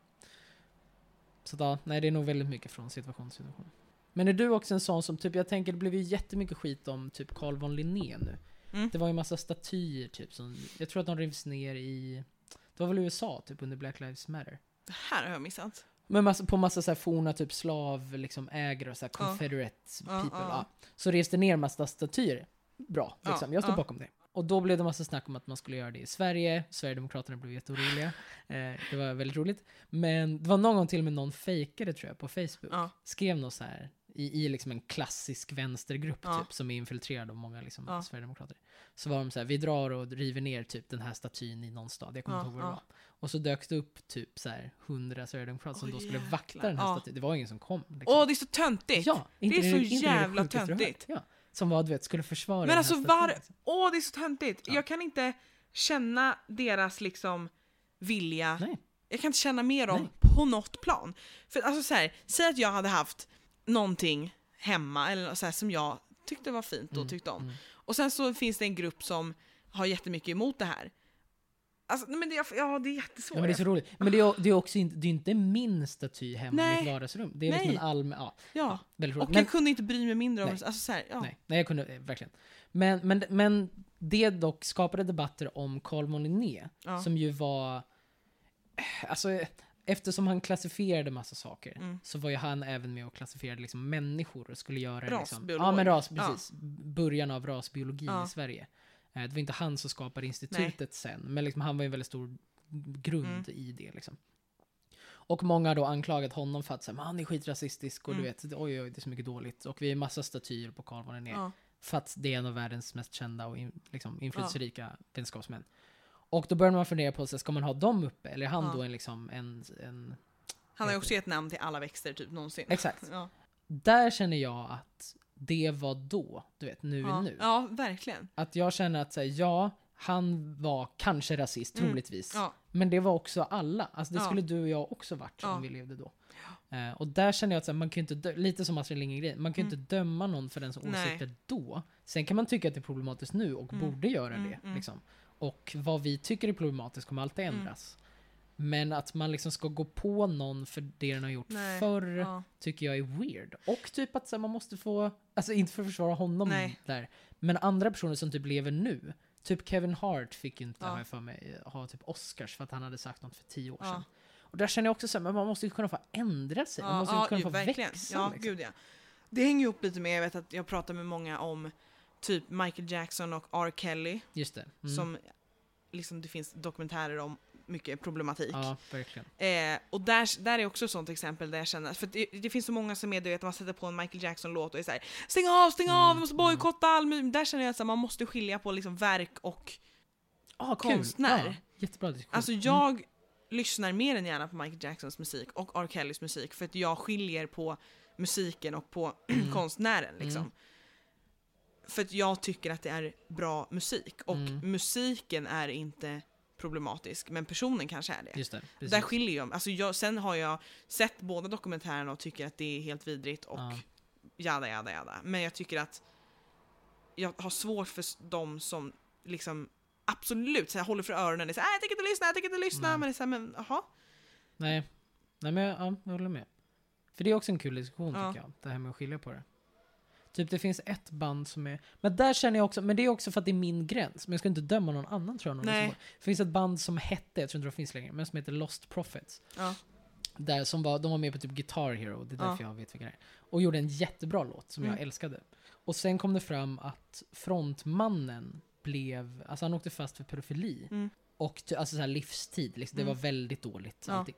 Så ja, nej det är nog väldigt mycket från situation till situation. Men är du också en sån som, typ jag tänker det blev ju jättemycket skit om typ Carl von Linné nu. Mm. Det var ju massa statyer typ som, jag tror att de rivs ner i, det var väl USA typ under Black Lives Matter. Det här har jag missat. Men massa, på massa så här forna typ slav, liksom ägare och så här confederate Ja, people. ja. Ja. Så reste ner massa statyer. Bra, liksom. jag står bakom det. Och då blev det massa snack om att man skulle göra det i Sverige. Sverigedemokraterna blev jätteoroliga. eh, det var väldigt roligt. Men det var någon gång till och med någon fejkade tror jag på Facebook. Skrev något så här i, i liksom en klassisk vänstergrupp Ja. typ som är infiltrerad av många liksom, Ja. sverigedemokrater. Så var de så här, vi drar och river ner typ den här statyn i någon stad. Jag kommer Ja, inte ihåg vad det var. Och så dök det upp typ så här hundra sverigedemokrater som då skulle vakta den här statyn. Det var ingen som kom. Liksom. Åh, det är så töntigt! ja, inte det är så inte jävla töntigt. Ja. Som var, du vet, skulle försvara Men den alltså var- liksom. Åh, det är så töntigt! Ja. Jag kan inte känna deras liksom vilja. Nej. Jag kan inte känna mer om Nej. på något plan. För alltså så här, säg att jag hade haft någonting hemma eller så här, som jag tyckte var fint och Mm, tyckte om. mm. Och sen så finns det en grupp som har jättemycket emot det här. Alltså, men det, ja, det är jättesvårt. Ja, men det är så roligt. Men det är, det är också inte, det är inte min staty hemma i mitt vardagsrum. Det är liksom en allmän, ja, ja. roligt. Och Men, jag kunde inte bry mig mindre om Nej. alltså, så här, ja. nej, nej, jag kunde eh, verkligen. Men, men, men det dock skapade debatter om Carl Moliné, Ja. som ju var, alltså eftersom han klassifierade massa saker, Mm. så var ju han även med och klassifierade liksom människor och skulle göra liksom, Rasbiolog. ja men ras, Ja. precis, början av rasbiologi Ja. i Sverige. Eh, Det var inte han som skapade institutet sen, men liksom han var ju en väldigt stor grund Mm. i det liksom. Och många har då anklagat honom för att säga, han är skitrasistisk och Mm. du vet, oj oj, det är så mycket dåligt. Och vi har massa statyer på Carl Linné. Ja. För att det är en av världens mest kända och in, liksom, inflytelserika vetenskapsmän. Och då börjar man fundera på, så ska man ha dem uppe? Eller är han Ja. då en, liksom, en, en... Han har ju också gett namn till alla växter typ någonsin. Exakt. Ja. Där känner jag att det var då, du vet, nu är Ja. nu. ja, verkligen. Att jag känner att, så här, ja, han var kanske rasist, Mm. troligtvis. Ja. Men det var också alla. Alltså det skulle du och jag också varit om vi levde då. Eh, och där känner jag att här, man kan inte, lite som Astrid Lindgren man kan ju Mm. inte döma någon för dens Nej. åsikter då. Sen kan man tycka att det är problematiskt nu och Mm. borde göra Mm, det. mm. Liksom. Och vad vi tycker är problematiskt kommer alltid Mm. ändras. Men att man liksom ska gå på någon för det den har gjort Nej. förr Ja. tycker jag är weird. Och typ att här, man måste få, alltså inte för att försvara honom Nej. där, men andra personer som typ lever nu. Typ Kevin Hart fick inte, Ja. för mig, ha typ Oscars för att han hade sagt något för tio år Ja. sedan. Och där känner jag också så här, men man måste ju kunna få ändra sig. man måste ju kunna ju, få verkligen. växa. Ja, liksom. gud ja. Det hänger ihop lite med, jag vet att jag pratar med många om typ Michael Jackson och R. Kelly. Just det. Mm. Som liksom det finns dokumentärer om mycket problematik. Ja, verkligen. Eh, och där, där är också ett sånt exempel där jag känner, för det, det finns så många som är du vet, man sätter på en Michael Jackson-låt och är såhär Stäng av, stäng av, Mm, vi måste bojkotta all musik. Där känner jag att man måste skilja på liksom verk och Ah, Konstnär. Ja, jättebra diskussion. Alltså Mm. jag lyssnar mer än gärna på Michael Jacksons musik och R. Kellys musik för att jag skiljer på musiken och på konstnären liksom. Mm. För att jag tycker att det är bra musik och Mm. musiken är inte problematisk men personen kanske är det. Just det. Precis. Där skiljer jag, alltså jag Sen har jag sett båda dokumentärerna och tycker att det är helt vidrigt och Ja. jada jada jada. Men jag tycker att jag har svårt för de som liksom absolut så här, håller för öronen och säger "Nej, jag tänker inte lyssna, jag tänker inte lyssna. Nej. Men det är så här, men jaha. Nej, Nej men jag, ja, jag håller med. För det är också en kul diskussion Ja. tycker jag. Det här med att skilja på det. Typ det finns ett band som är... Men där känner jag också, men det är också för att det är min gräns. Men jag ska inte döma någon annan tror jag. Någon det finns ett band som hette, jag tror inte det finns längre, men som heter Lost Prophets. Ja. Där som var, de var med på typ Guitar Hero, det är Ja. därför jag vet vilka det är. Och gjorde en jättebra låt som jag Mm. älskade. Och sen kom det fram att frontmannen blev, alltså han åkte fast för pedofili. Mm. Och alltså så här livstid, liksom. det Mm. var väldigt dåligt. Ja. Allting.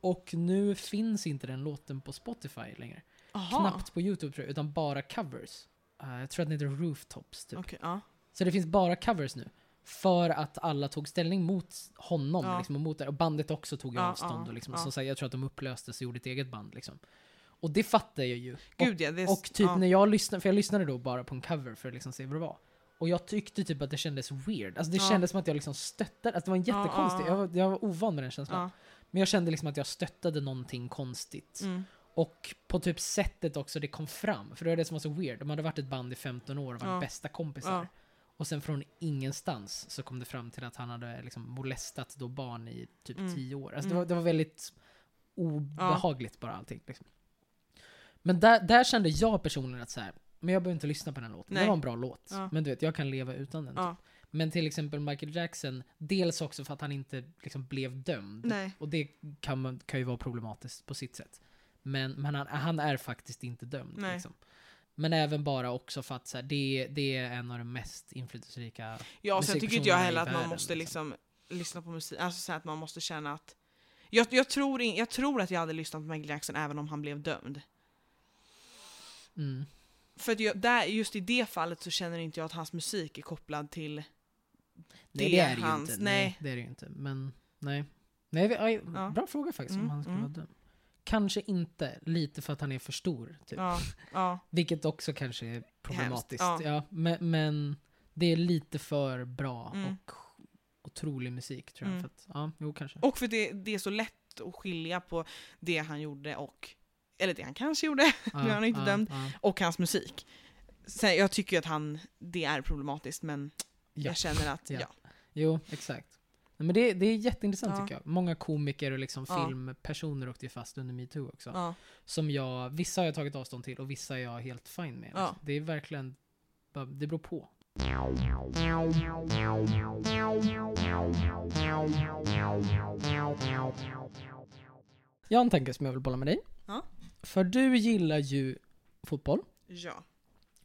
Och nu finns inte den låten på Spotify längre. Aha. Knappt på YouTube tror jag, utan bara covers. Eh, jag tror att den heter Rooftops typ. Okej, ja. Så det finns bara covers nu. För att alla tog ställning mot honom Ja. liksom, och mot det. Och bandet också tog Ja, avstånd. ja, och liksom, ja. så, så här, jag tror att de upplöstes och gjorde ett eget band. Liksom. Och det fattar jag ju. Gud ja, det är, Och typ ja. när jag lyssnade, för jag lyssnade då bara på en cover för att liksom se vad det var. Och jag tyckte typ att det kändes weird. Alltså det Ja. kändes som att jag liksom stöttade, alltså det var en Ja, jättekonstig, ja. jag, var, jag var ovan med den känslan. Ja. Men jag kände liksom att jag stöttade någonting konstigt. Mm. Och på typ sättet också det kom fram. För det var det som var så weird. De hade varit ett band i 15 år och var Ja. bästa kompisar. Ja. Och sen från ingenstans så kom det fram till att han hade liksom molestat då barn i typ Mm. 10 år. Alltså det, Mm. var, det var väldigt obehagligt bara allting. Liksom. Men där, där kände jag personligen att så här, men jag behöver inte lyssna på den här låten. Det Nej. var en bra låt. Ja. Men du vet, jag kan leva utan den. Ja. Typ. Men till exempel Michael Jackson, dels också för att han inte liksom blev dömd. Nej. Och det kan, man, kan ju vara problematiskt på sitt sätt. Men, men han, han är faktiskt inte dömd. Liksom. Men även bara också för att så här, det, det är en av de mest inflytelserika Ja, sen tycker inte jag heller att man måste liksom. liksom lyssna på musik, alltså så att man måste känna att jag, jag, tror in, jag tror att jag hade lyssnat på Michael Jackson även om han blev dömd. Mm. För att jag, där, just i det fallet så känner inte jag att hans musik är kopplad till Nej, det är det ju inte. nej. Nej. det är det ju inte. Men nej. nej vi, aj, Ja. Bra fråga faktiskt Mm, om han skulle mm. vara dömd. Kanske inte, lite för att han är för stor. Typ. Ja, ja, Vilket också kanske är problematiskt. ja. Ja. men, men det är lite för bra Mm. och otrolig musik tror jag. Mm. Att, ja, jo kanske. Och för det, det är så lätt att skilja på det han gjorde och, eller det han kanske gjorde, Ja, nu är han inte ja, dömd. ja. och hans musik. Sen, jag tycker att han, det är problematiskt men Ja. jag känner att, ja. Jo, exakt. Nej, Men det, det är jätteintressant Ja. tycker jag. Många komiker och liksom Ja. filmpersoner åkte ju fast under metoo också. Ja. Som jag, vissa har jag tagit avstånd till och vissa är jag helt fine med. Ja. Liksom. Det är verkligen, det beror på. Jag har en tanke som jag vill bolla med dig. För du gillar ju fotboll. ja.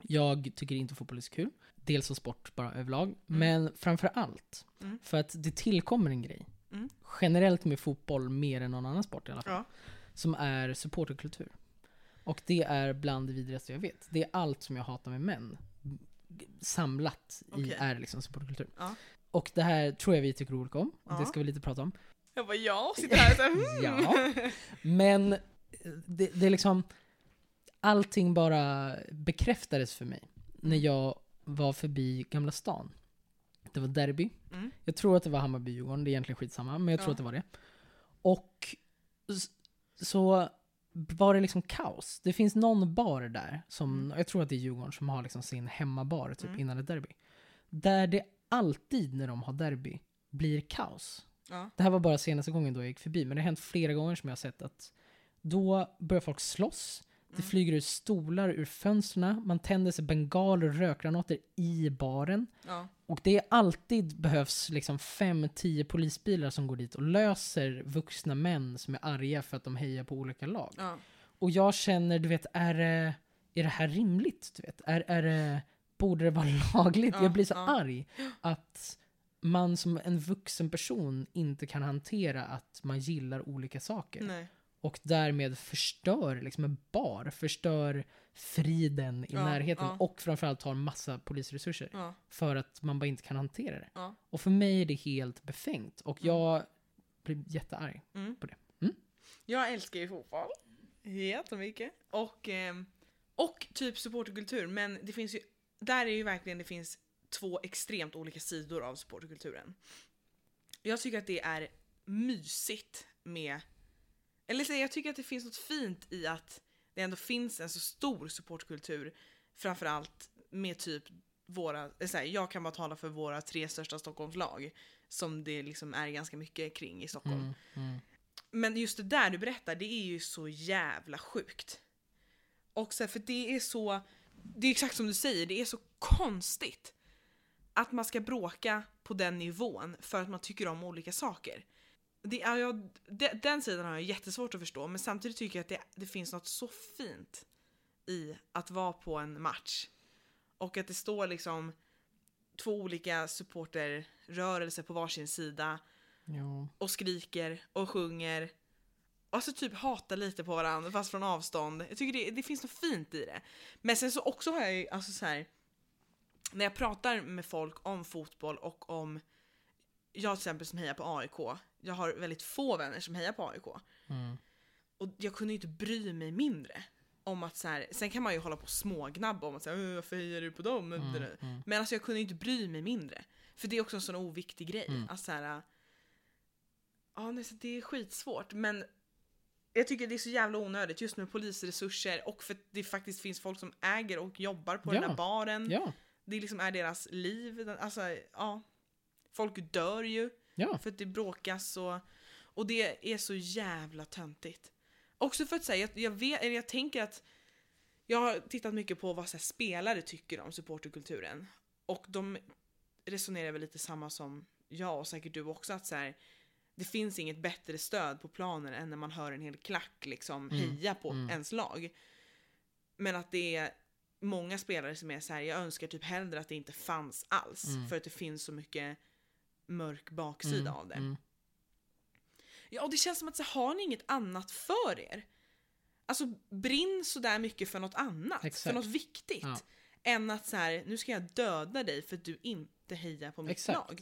Jag tycker inte fotboll är så kul. Dels som sport bara överlag. Men framför allt Mm. för att det tillkommer en grej. Mm. Generellt med fotboll mer än någon annan sport i alla fall. Ja. Som är supporterkultur. Och det är bland det vidrigaste jag vet. Det är allt som jag hatar med män. Samlat i Okej. är liksom supporterkultur. Ja. Och det här tror jag vi tycker olika om. Och Ja. det ska vi lite prata om. Jag bara ja, sitter här så här, hmm. Ja. Men eh, det, det är liksom Allting bara bekräftades för mig när jag var förbi Gamla stan. Det var derby. Mm. Jag tror att det var Hammarby-Djurgården, det är egentligen skitsamma, men jag tror Ja. att det var det. Och så var det liksom kaos. Det finns någon bar där, som, Mm. jag tror att det är Djurgården, som har liksom sin hemmabar typ Mm. innan ett derby. Där det alltid när de har derby blir kaos. Ja. Det här var bara senaste gången då jag gick förbi, men det har hänt flera gånger som jag har sett att då börjar folk slåss, det Mm. flyger ut stolar ur fönstren, man tänder sig bengaler och rökgranater i baren. Ja. Och det är alltid behövs liksom fem, tio polisbilar som går dit och löser vuxna män som är arga för att de hejar på olika lag. Ja. Och jag känner, du vet, är, är det här rimligt? Du vet? Är, är borde det vara lagligt? Ja, jag blir så ja. arg att man som en vuxen person inte kan hantera att man gillar olika saker. Nej. Och därmed förstör liksom en bar, förstör friden i Ja, närheten ja. och framförallt tar massa polisresurser Ja. för att man bara inte kan hantera det. Ja. Och för mig är det helt befängt. Och Mm. jag blir jättearg. Mm. På det. Mm. Jag älskar ju fotboll. Jättemycket. Och, ehm, och typ supporterkultur. Men det finns ju, där är ju verkligen det finns två extremt olika sidor av supporterkulturen. Jag tycker att det är mysigt med, eller så, jag tycker att det finns något fint i att det ändå finns en så stor supportkultur. Framförallt med typ våra, eller så här, jag kan bara tala för våra tre största Stockholmslag. Som det liksom är ganska mycket kring i Stockholm. Mm, mm. Men just det där du berättar, det är ju så jävla sjukt. Och så här, för det är så, det är exakt som du säger, det är så konstigt. Att man ska bråka på den nivån för att man tycker om olika saker. Det är, jag, de, den sidan har jag jättesvårt att förstå, men samtidigt tycker jag att det, det finns något så fint i att vara på en match. Och att det står liksom två olika supporterrörelser på varsin sida Ja. och skriker och sjunger. Och så typ hatar lite på varandra fast från avstånd. Jag tycker det, det finns något fint i det. Men sen så också har jag ju, alltså så här. När jag pratar med folk om fotboll och om, jag till exempel som hejar på AIK. Jag har väldigt få vänner som hejar på AIK. Mm. Och jag kunde ju inte bry mig mindre. Om att så här, sen kan man ju hålla på och smågnabba om att säga varför hejar du på dem? Mm, mm. Men alltså jag kunde ju inte bry mig mindre. För det är också en sån oviktig grej. Mm. Att så här, ja, det är skitsvårt. Men jag tycker det är så jävla onödigt just med polisresurser och för att det faktiskt finns folk som äger och jobbar på Ja. den där baren. Ja, Det liksom är deras liv. Alltså, ja. Folk dör ju ja. för att det bråkas och, och det är så jävla töntigt. Också för att säga, jag, jag, vet, eller jag tänker att jag har tittat mycket på vad så här, spelare tycker om supporterkulturen. Och de resonerar väl lite samma som jag och säkert du också. Att så här, det finns inget bättre stöd på planen än när man hör en hel klack liksom Mm, heja på mm. ens lag. Men att det är många spelare som är så här, jag önskar typ hellre att det inte fanns alls. Mm. För att det finns så mycket mörk baksida Mm, av det. mm. Ja, och det känns som att så har ni inget annat för er? Alltså brinn så där mycket för något annat, Exakt. för något viktigt. Ja. Än att så här, nu ska jag döda dig för att du inte hejar på mitt Exakt. lag.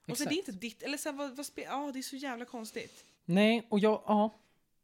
Och så Exakt. det är inte ditt, eller så här, vad, vad ja det är så jävla konstigt. Nej, och jag, ja.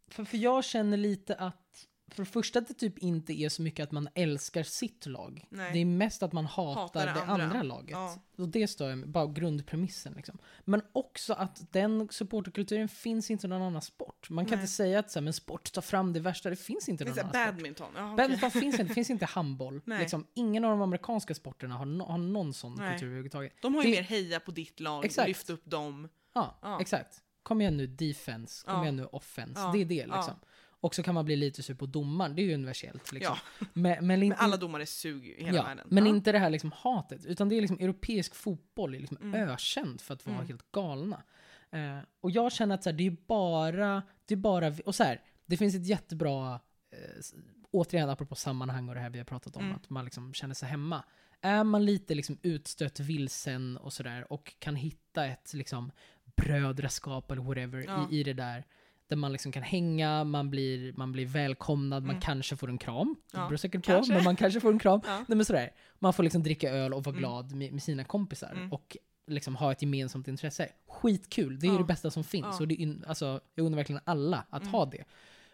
För, för jag känner lite att, för det första att det typ inte är så mycket att man älskar sitt lag. Nej. Det är mest att man hatar, Hatar det det andra, andra. laget. Ja. Och det stör mig, bara grundpremissen liksom. Men också att den supporterkulturen finns inte i någon annan sport. Man kan Nej. inte säga att så här, men sport tar fram det värsta, det finns inte i Det någon annan sport. badminton. Ja, okej. Badminton finns inte, det finns inte handboll. Liksom, ingen av de amerikanska sporterna har, no, har någon sån Nej. kultur överhuvudtaget. De har ju det- mer heja på ditt lag Exakt. lyft upp dem. Ja, Ja. exakt. Kom igen nu defense, kom Ja. igen nu offense. Ja. Det är det Ja. Och så kan man bli lite sur på domaren, det är ju universellt. Liksom. Ja. Men, men, Men alla domare suger ju i hela ja, världen. men ja. inte det här liksom hatet, utan det är liksom europeisk fotboll är liksom Mm. ökänd för att vara Mm. helt galna. Eh, och jag känner att så här, det är bara, det är bara, och så här, det finns ett jättebra, eh, återigen apropå sammanhang och det här vi har pratat om, Mm. att man liksom känner sig hemma. Är man lite liksom utstött, vilsen och sådär och kan hitta ett liksom brödraskap eller whatever Ja. i, i det där, där man liksom kan hänga, man blir, man blir välkomnad, man Mm. kanske får en kram. Det beror säkert på, men man kanske får en kram. Ja. Nej men sådär, man får liksom dricka öl och vara Mm. glad med, med sina kompisar. Mm. Och liksom ha ett gemensamt intresse. Skitkul, det är Ja. det bästa som finns. Ja. Och det är, alltså, jag undrar verkligen alla att Mm. ha det.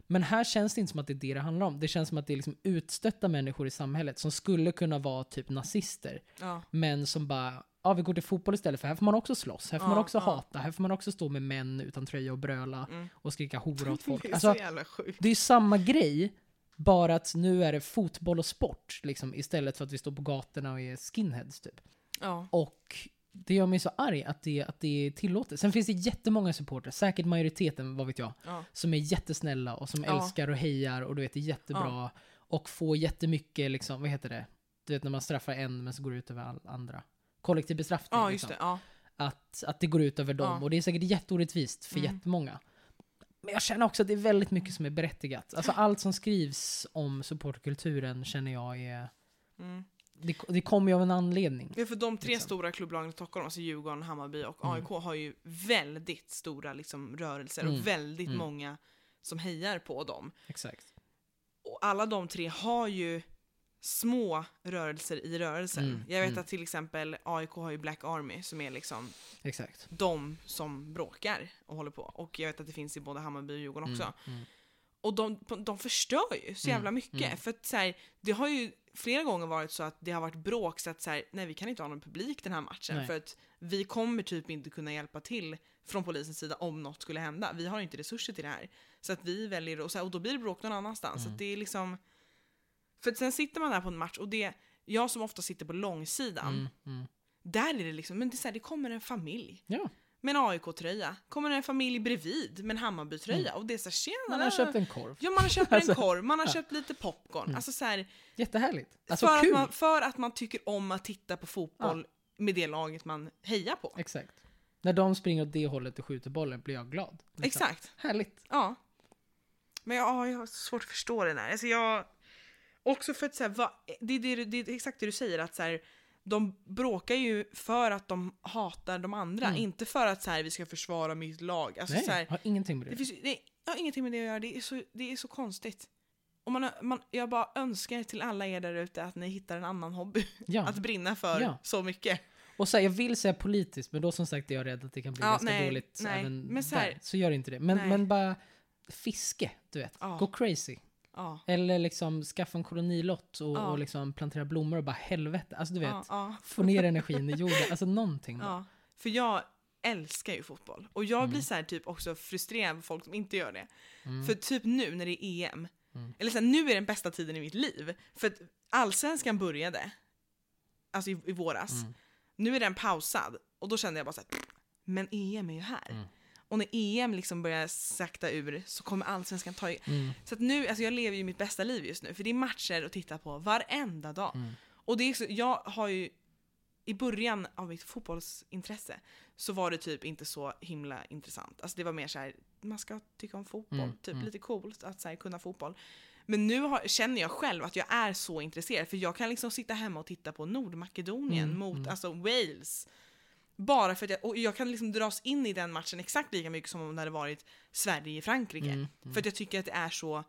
Men här känns det inte som att det är det det handlar om. Det känns som att det är liksom utstötta människor i samhället som skulle kunna vara typ nazister. Ja. Men som bara, ja vi går till fotboll istället för här får man också slåss, här får man Ja, också ja. hata, här får man också stå med män utan tröja och bröla Mm. och skrika hora åt folk. Det är Alltså, så sjukt. det är samma grej, bara att nu är det fotboll och sport liksom, istället för att vi står på gatorna och är skinheads typ. Ja. Och det gör mig så arg att det, att det är tillåtet. Sen finns det jättemånga supportrar, säkert majoriteten, vad vet jag, Ja. som är jättesnälla och som älskar och hejar och du vet, är jättebra. Och får jättemycket, liksom, vad heter det? Du vet när man straffar en men så går det ut över all andra. Kollektiv bestraffning. ja, liksom. det. Ja. Att, att det går ut över dem. Ja. Och det är säkert jätteorättvist för Mm. jättemånga. Men jag känner också att det är väldigt mycket som är berättigat. Alltså allt som skrivs om supportkulturen känner jag är... Mm. Det, det kommer ju av en anledning. Ja, för de tre Liksom. stora klubblagen i Stockholm, alltså Djurgården, Hammarby och Mm. AIK, har ju väldigt stora liksom, rörelser Mm. och väldigt Mm. många som hejar på dem. Exakt. Och alla de tre har ju små rörelser i rörelsen. Mm, Jag vet mm. att till exempel AIK har ju Black Army som är liksom Exakt. de som bråkar och håller på. Och jag vet att det finns i både Hammarby och Djurgården också. Mm, mm. Och de, de förstör ju så jävla Mm, mycket. mm. För att så här, det har ju flera gånger varit så att det har varit bråk så att så här, nej vi kan inte ha någon publik den här matchen Nej. för att vi kommer typ inte kunna hjälpa till från polisens sida om något skulle hända. Vi har inte resurser till det här. Så att vi väljer, och, så här, och då blir det bråk någon annanstans. Så Mm. att det är liksom... För sen sitter man där på en match och det, jag som ofta sitter på långsidan, Mm, mm. där är det liksom, men det, är så här, det kommer en familj Ja, med en AIK-tröja, kommer en familj bredvid med en Hammarby-tröja och det är så här, tjena! Mm. man har köpt en korv. Ja, man har köpt Alltså, en korv, man har ja. köpt lite popcorn. Mm. Alltså så här, Jättehärligt. Alltså för, kul. Att man, för att man tycker om att titta på fotboll med det laget man hejar på. Exakt. När de springer åt det hållet och skjuter bollen blir jag glad. Liksom. Exakt. Härligt. Ja. Men jag, jag har svårt att förstå det där. Alltså jag, också för att så här, vad, det, det, det är exakt det du säger, att så här, de bråkar ju för att de hatar de andra, Mm. inte för att så här, vi ska försvara mitt lag. Alltså, Nej, så här, har ingenting med det. Det finns, det har ingenting med det att göra, det är så, det är så konstigt. Och man, man, jag bara önskar till alla er där ute att ni hittar en annan hobby ja. att brinna för Ja. så mycket. Och så här, jag vill säga politiskt, men då som sagt är jag rädd att det kan bli Ja, ganska nej, dåligt nej. även Men så här- där. Så gör inte det. Men, Nej. men bara fiske, du vet. Gå crazy. Ja. Eller liksom skaffa en kolonilott och, Ja. och liksom plantera blommor och bara helvete. Alltså du vet, Ja, få ner energin i jorden. Alltså någonting. ja. För jag älskar ju fotboll. Och jag blir Mm. så här typ också frustrerad på folk som inte gör det. Mm. För typ nu när det är EM, Mm. eller så här, nu är den bästa tiden i mitt liv. För att allsvenskan började, alltså i, i våras. Mm. Nu är den pausad och då kände jag bara så här, men EM är ju här. Och när EM liksom börjar sakta ur så kommer allsvenskan ta... Mm. Så att nu, alltså jag lever ju mitt bästa liv just nu, för det är matcher att titta på varenda dag. Mm. Och det är så, jag har ju, i början av mitt fotbollsintresse så var det typ inte så himla intressant. Alltså det var mer så här, man ska tycka om fotboll, Mm, typ mm. lite coolt att så här, kunna fotboll. Men nu har, känner jag själv att jag är så intresserad, för jag kan liksom sitta hemma och titta på Nordmakedonien Mm, mot mm. alltså Wales. Bara för att jag, och jag kan liksom dras in i den matchen exakt lika mycket som om det hade varit Sverige-Frankrike. Mm. Mm. För att jag tycker att det är så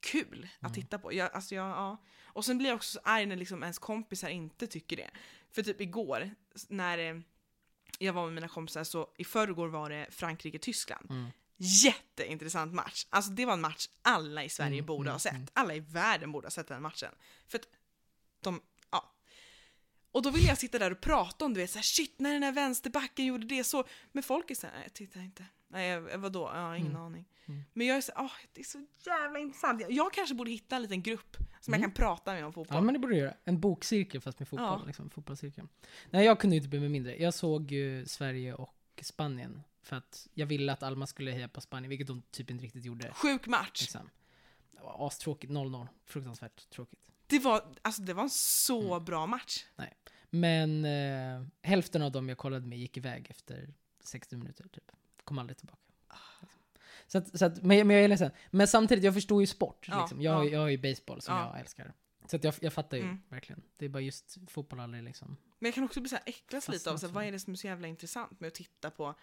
kul att Mm. titta på. Jag, alltså jag, ja. Och sen blir jag också så arg när liksom ens kompisar inte tycker det. För typ igår, när eh, jag var med mina kompisar, så i förrgår var det Frankrike-Tyskland. Mm. Jätteintressant match. Alltså det var en match alla i Sverige Mm, borde mm, ha sett. mm. Alla i världen borde ha sett den matchen. För att de. Och då ville jag sitta där och prata om, du vet, så här, shit när den här vänsterbacken gjorde det så. Men folk är såhär, nej jag tittar inte. Nej vadå, jag har ingen Mm. aning. Mm. Men jag är så, åh, det är så jävla intressant. Jag, jag kanske borde hitta en liten grupp som Mm. jag kan prata med om fotboll. Ja men det borde du göra. En bokcirkel fast med fotboll. Ja. Liksom, fotbollscirkeln. Nej jag kunde ju inte bli med mindre. Jag såg ju Sverige och Spanien. För att jag ville att Alma skulle heja på Spanien, vilket de typ inte riktigt gjorde. Sjuk match. Liksom. Det var astråkigt, 0-0. Fruktansvärt tråkigt. Det var, alltså, det var en så Mm. bra match. Men eh, hälften av dem jag kollade med gick iväg efter 60 minuter typ. Kom aldrig tillbaka. Så att, så att, men, men jag är ledsen. Men samtidigt, jag förstår ju sport. Ja, liksom. jag, ja. jag har ju baseball som Ja. jag älskar. Så att jag, jag fattar ju Mm. verkligen. Det är bara just fotboll aldrig liksom. Men jag kan också bli så här äcklas lite av så här, vad är det som är så jävla intressant med att titta på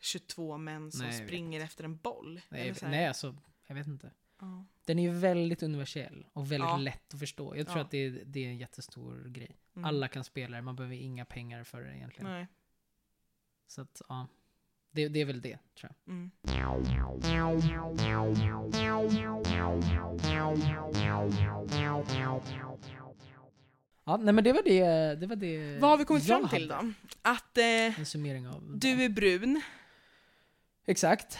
22 män som Nej, springer efter en boll? Nej, Eller så här, nej alltså, jag vet inte. Ja. Den är ju väldigt universell och väldigt Ja. lätt att förstå. Jag tror Ja. att det är, det är en jättestor grej. Mm. Alla kan spela det, man behöver inga pengar för det egentligen. Nej. Så att, ja. Det, det är väl det, tror jag. Mm. Ja, nej men det var det, det, var det Vad har vi kommit fram till då? Att eh, du är brun, Exakt.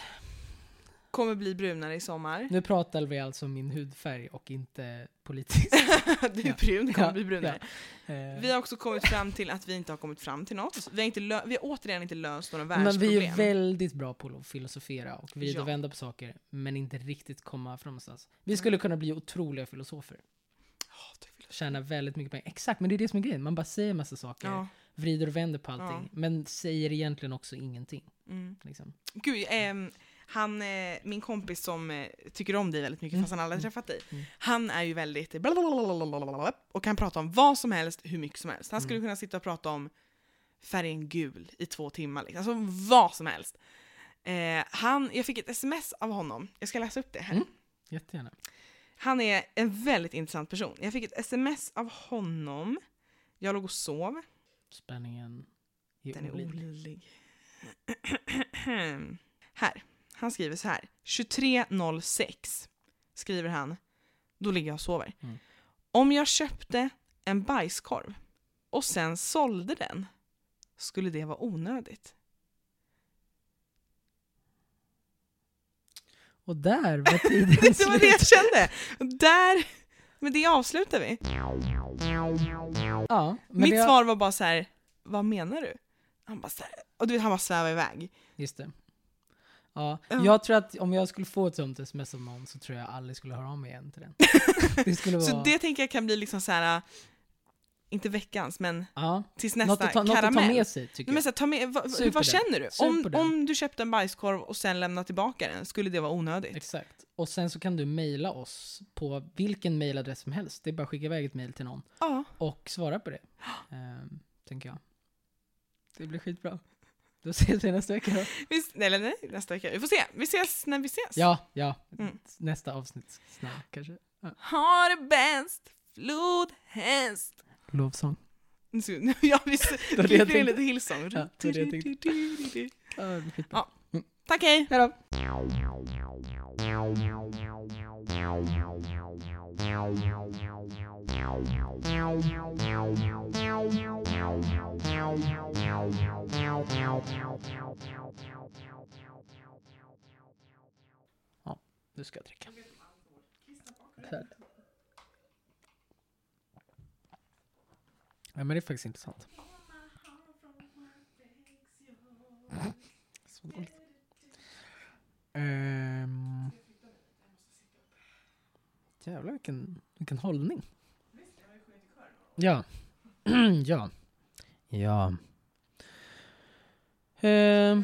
Kommer bli brunare i sommar. Nu pratar vi alltså om min hudfärg och inte politiskt. du är Ja. brun, kommer Ja, bli brunare. Eh, Vi har också kommit fram till att vi inte har kommit fram till något. Vi har, inte vi har återigen inte löst några men vi världsproblem. är väldigt bra på att filosofera och vrida Ja. och vända på saker, men inte riktigt komma fram någonstans. Vi skulle kunna bli otroliga filosofer. Du Tjäna väldigt mycket pengar. Exakt, men det är det som är grejen. Man bara säger massa saker, Ja. vrider och vänder på allting, Ja. men säger egentligen också ingenting. Mm. Liksom. Gud, ehm, han, eh, min kompis som eh, tycker om dig väldigt mycket Mm. fast han aldrig har Mm. träffat dig. Mm. Han är ju väldigt och kan prata om vad som helst hur mycket som helst. Han skulle Mm. kunna sitta och prata om färgen gul i två timmar. Liksom. Alltså vad som helst. Eh, han, jag fick ett sms av honom, jag ska läsa upp det här. Mm. Jättegärna. Han är en väldigt intressant person. Jag fick ett sms av honom, jag låg och sov, Spänningen är den är olidlig. olidlig. här, han skriver så här. 23.06 skriver han. Då ligger jag och sover. Mm. Om jag köpte en bajskorv och sen sålde den, skulle det vara onödigt? Och där var tiden det var det slut. jag kände. Där, med det avslutar vi. Ja, men Mitt det, svar var bara så här. vad menar du? Han bara så här, och du vet, han bara svävar iväg. Just det. Ja, Ja. jag tror att om jag skulle få ett sånt sms av någon så tror jag aldrig skulle höra av mig igen till den. det skulle vara... Så det tänker jag kan bli liksom så här. inte veckans, men ja, tills något, nästa att ta, något att ta karamell. med sig tycker Nej, men jag. så här, ta med, på vad känner du? Om, om du köpte en bajskorv och sen lämnade tillbaka den, skulle det vara onödigt? Exakt. Och sen så kan du mejla oss på vilken mejladress som helst. Det är bara att skicka iväg ett mejl till någon Ja. och svara på det. Ehm, tänker jag. Det blir skitbra. Då ses vi nästa vecka då. Vi, nej, nej, nästa vecka. Vi får se. Vi ses när vi ses. Ja, ja. Mm. Nästa avsnitt snart kanske. Ja. Ha det bäst, flodhäst. Lovsång. Så, ja, vi klipper in lite Hillsong. Ja, det var det jag tänkte. Ja. Ja. Tack, hej! Hej då! Ja, nu ska jag dricka. Ja, men det är faktiskt intressant. Så dåligt. Um, jävlar vilken, vilken hållning. Ja. ja. Ja. Ehm.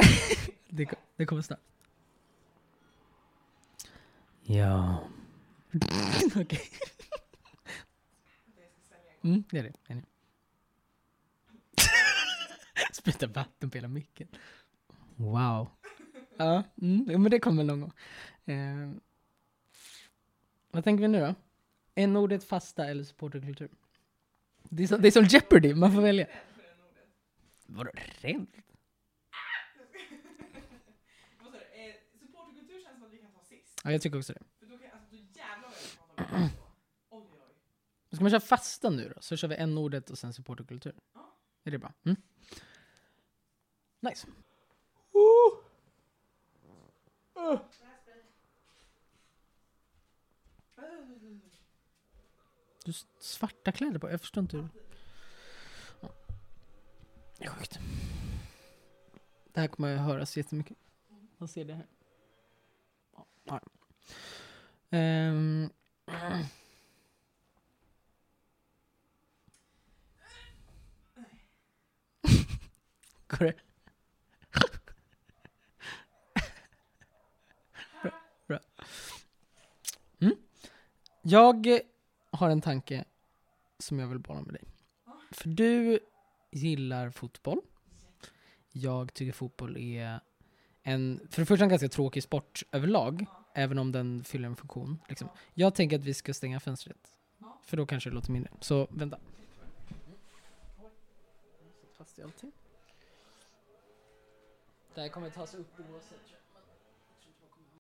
det, det kommer snart. Ja. Okej. Mm, det är det. Är? Spruta vatten på hela micken. Wow. Ja, mm, men det kommer någon gång. Eh, vad tänker vi nu då? En ordet fasta eller supporterkultur? Det är, det är som Jeopardy, man får välja. Vadå rädd? Supporterkultur känns som att vi kan ta sist. Ja, jag tycker också det. För då kan, alltså, då jävlar vad jag kan prata om det. Oj, oj, oj. Ska man köra fasta nu då? Så kör vi en ordet och sen supporterkultur. Är det bra? Mm. Nice. Du har svarta kläder på, jag förstår inte hur... Det är sjukt. Det här kommer att höras jättemycket. Man ser det här. Ja. Går det? bra. bra. Mm. Jag har en tanke som jag vill bolla med dig. För du gillar fotboll. Jag tycker fotboll är en, för det första en ganska tråkig sport överlag, även om den fyller en funktion. Liksom. Jag tänker att vi ska stänga fönstret. För då kanske det låter mindre. Så vänta. Fast i allting. Det här kommer tas upp oavsett.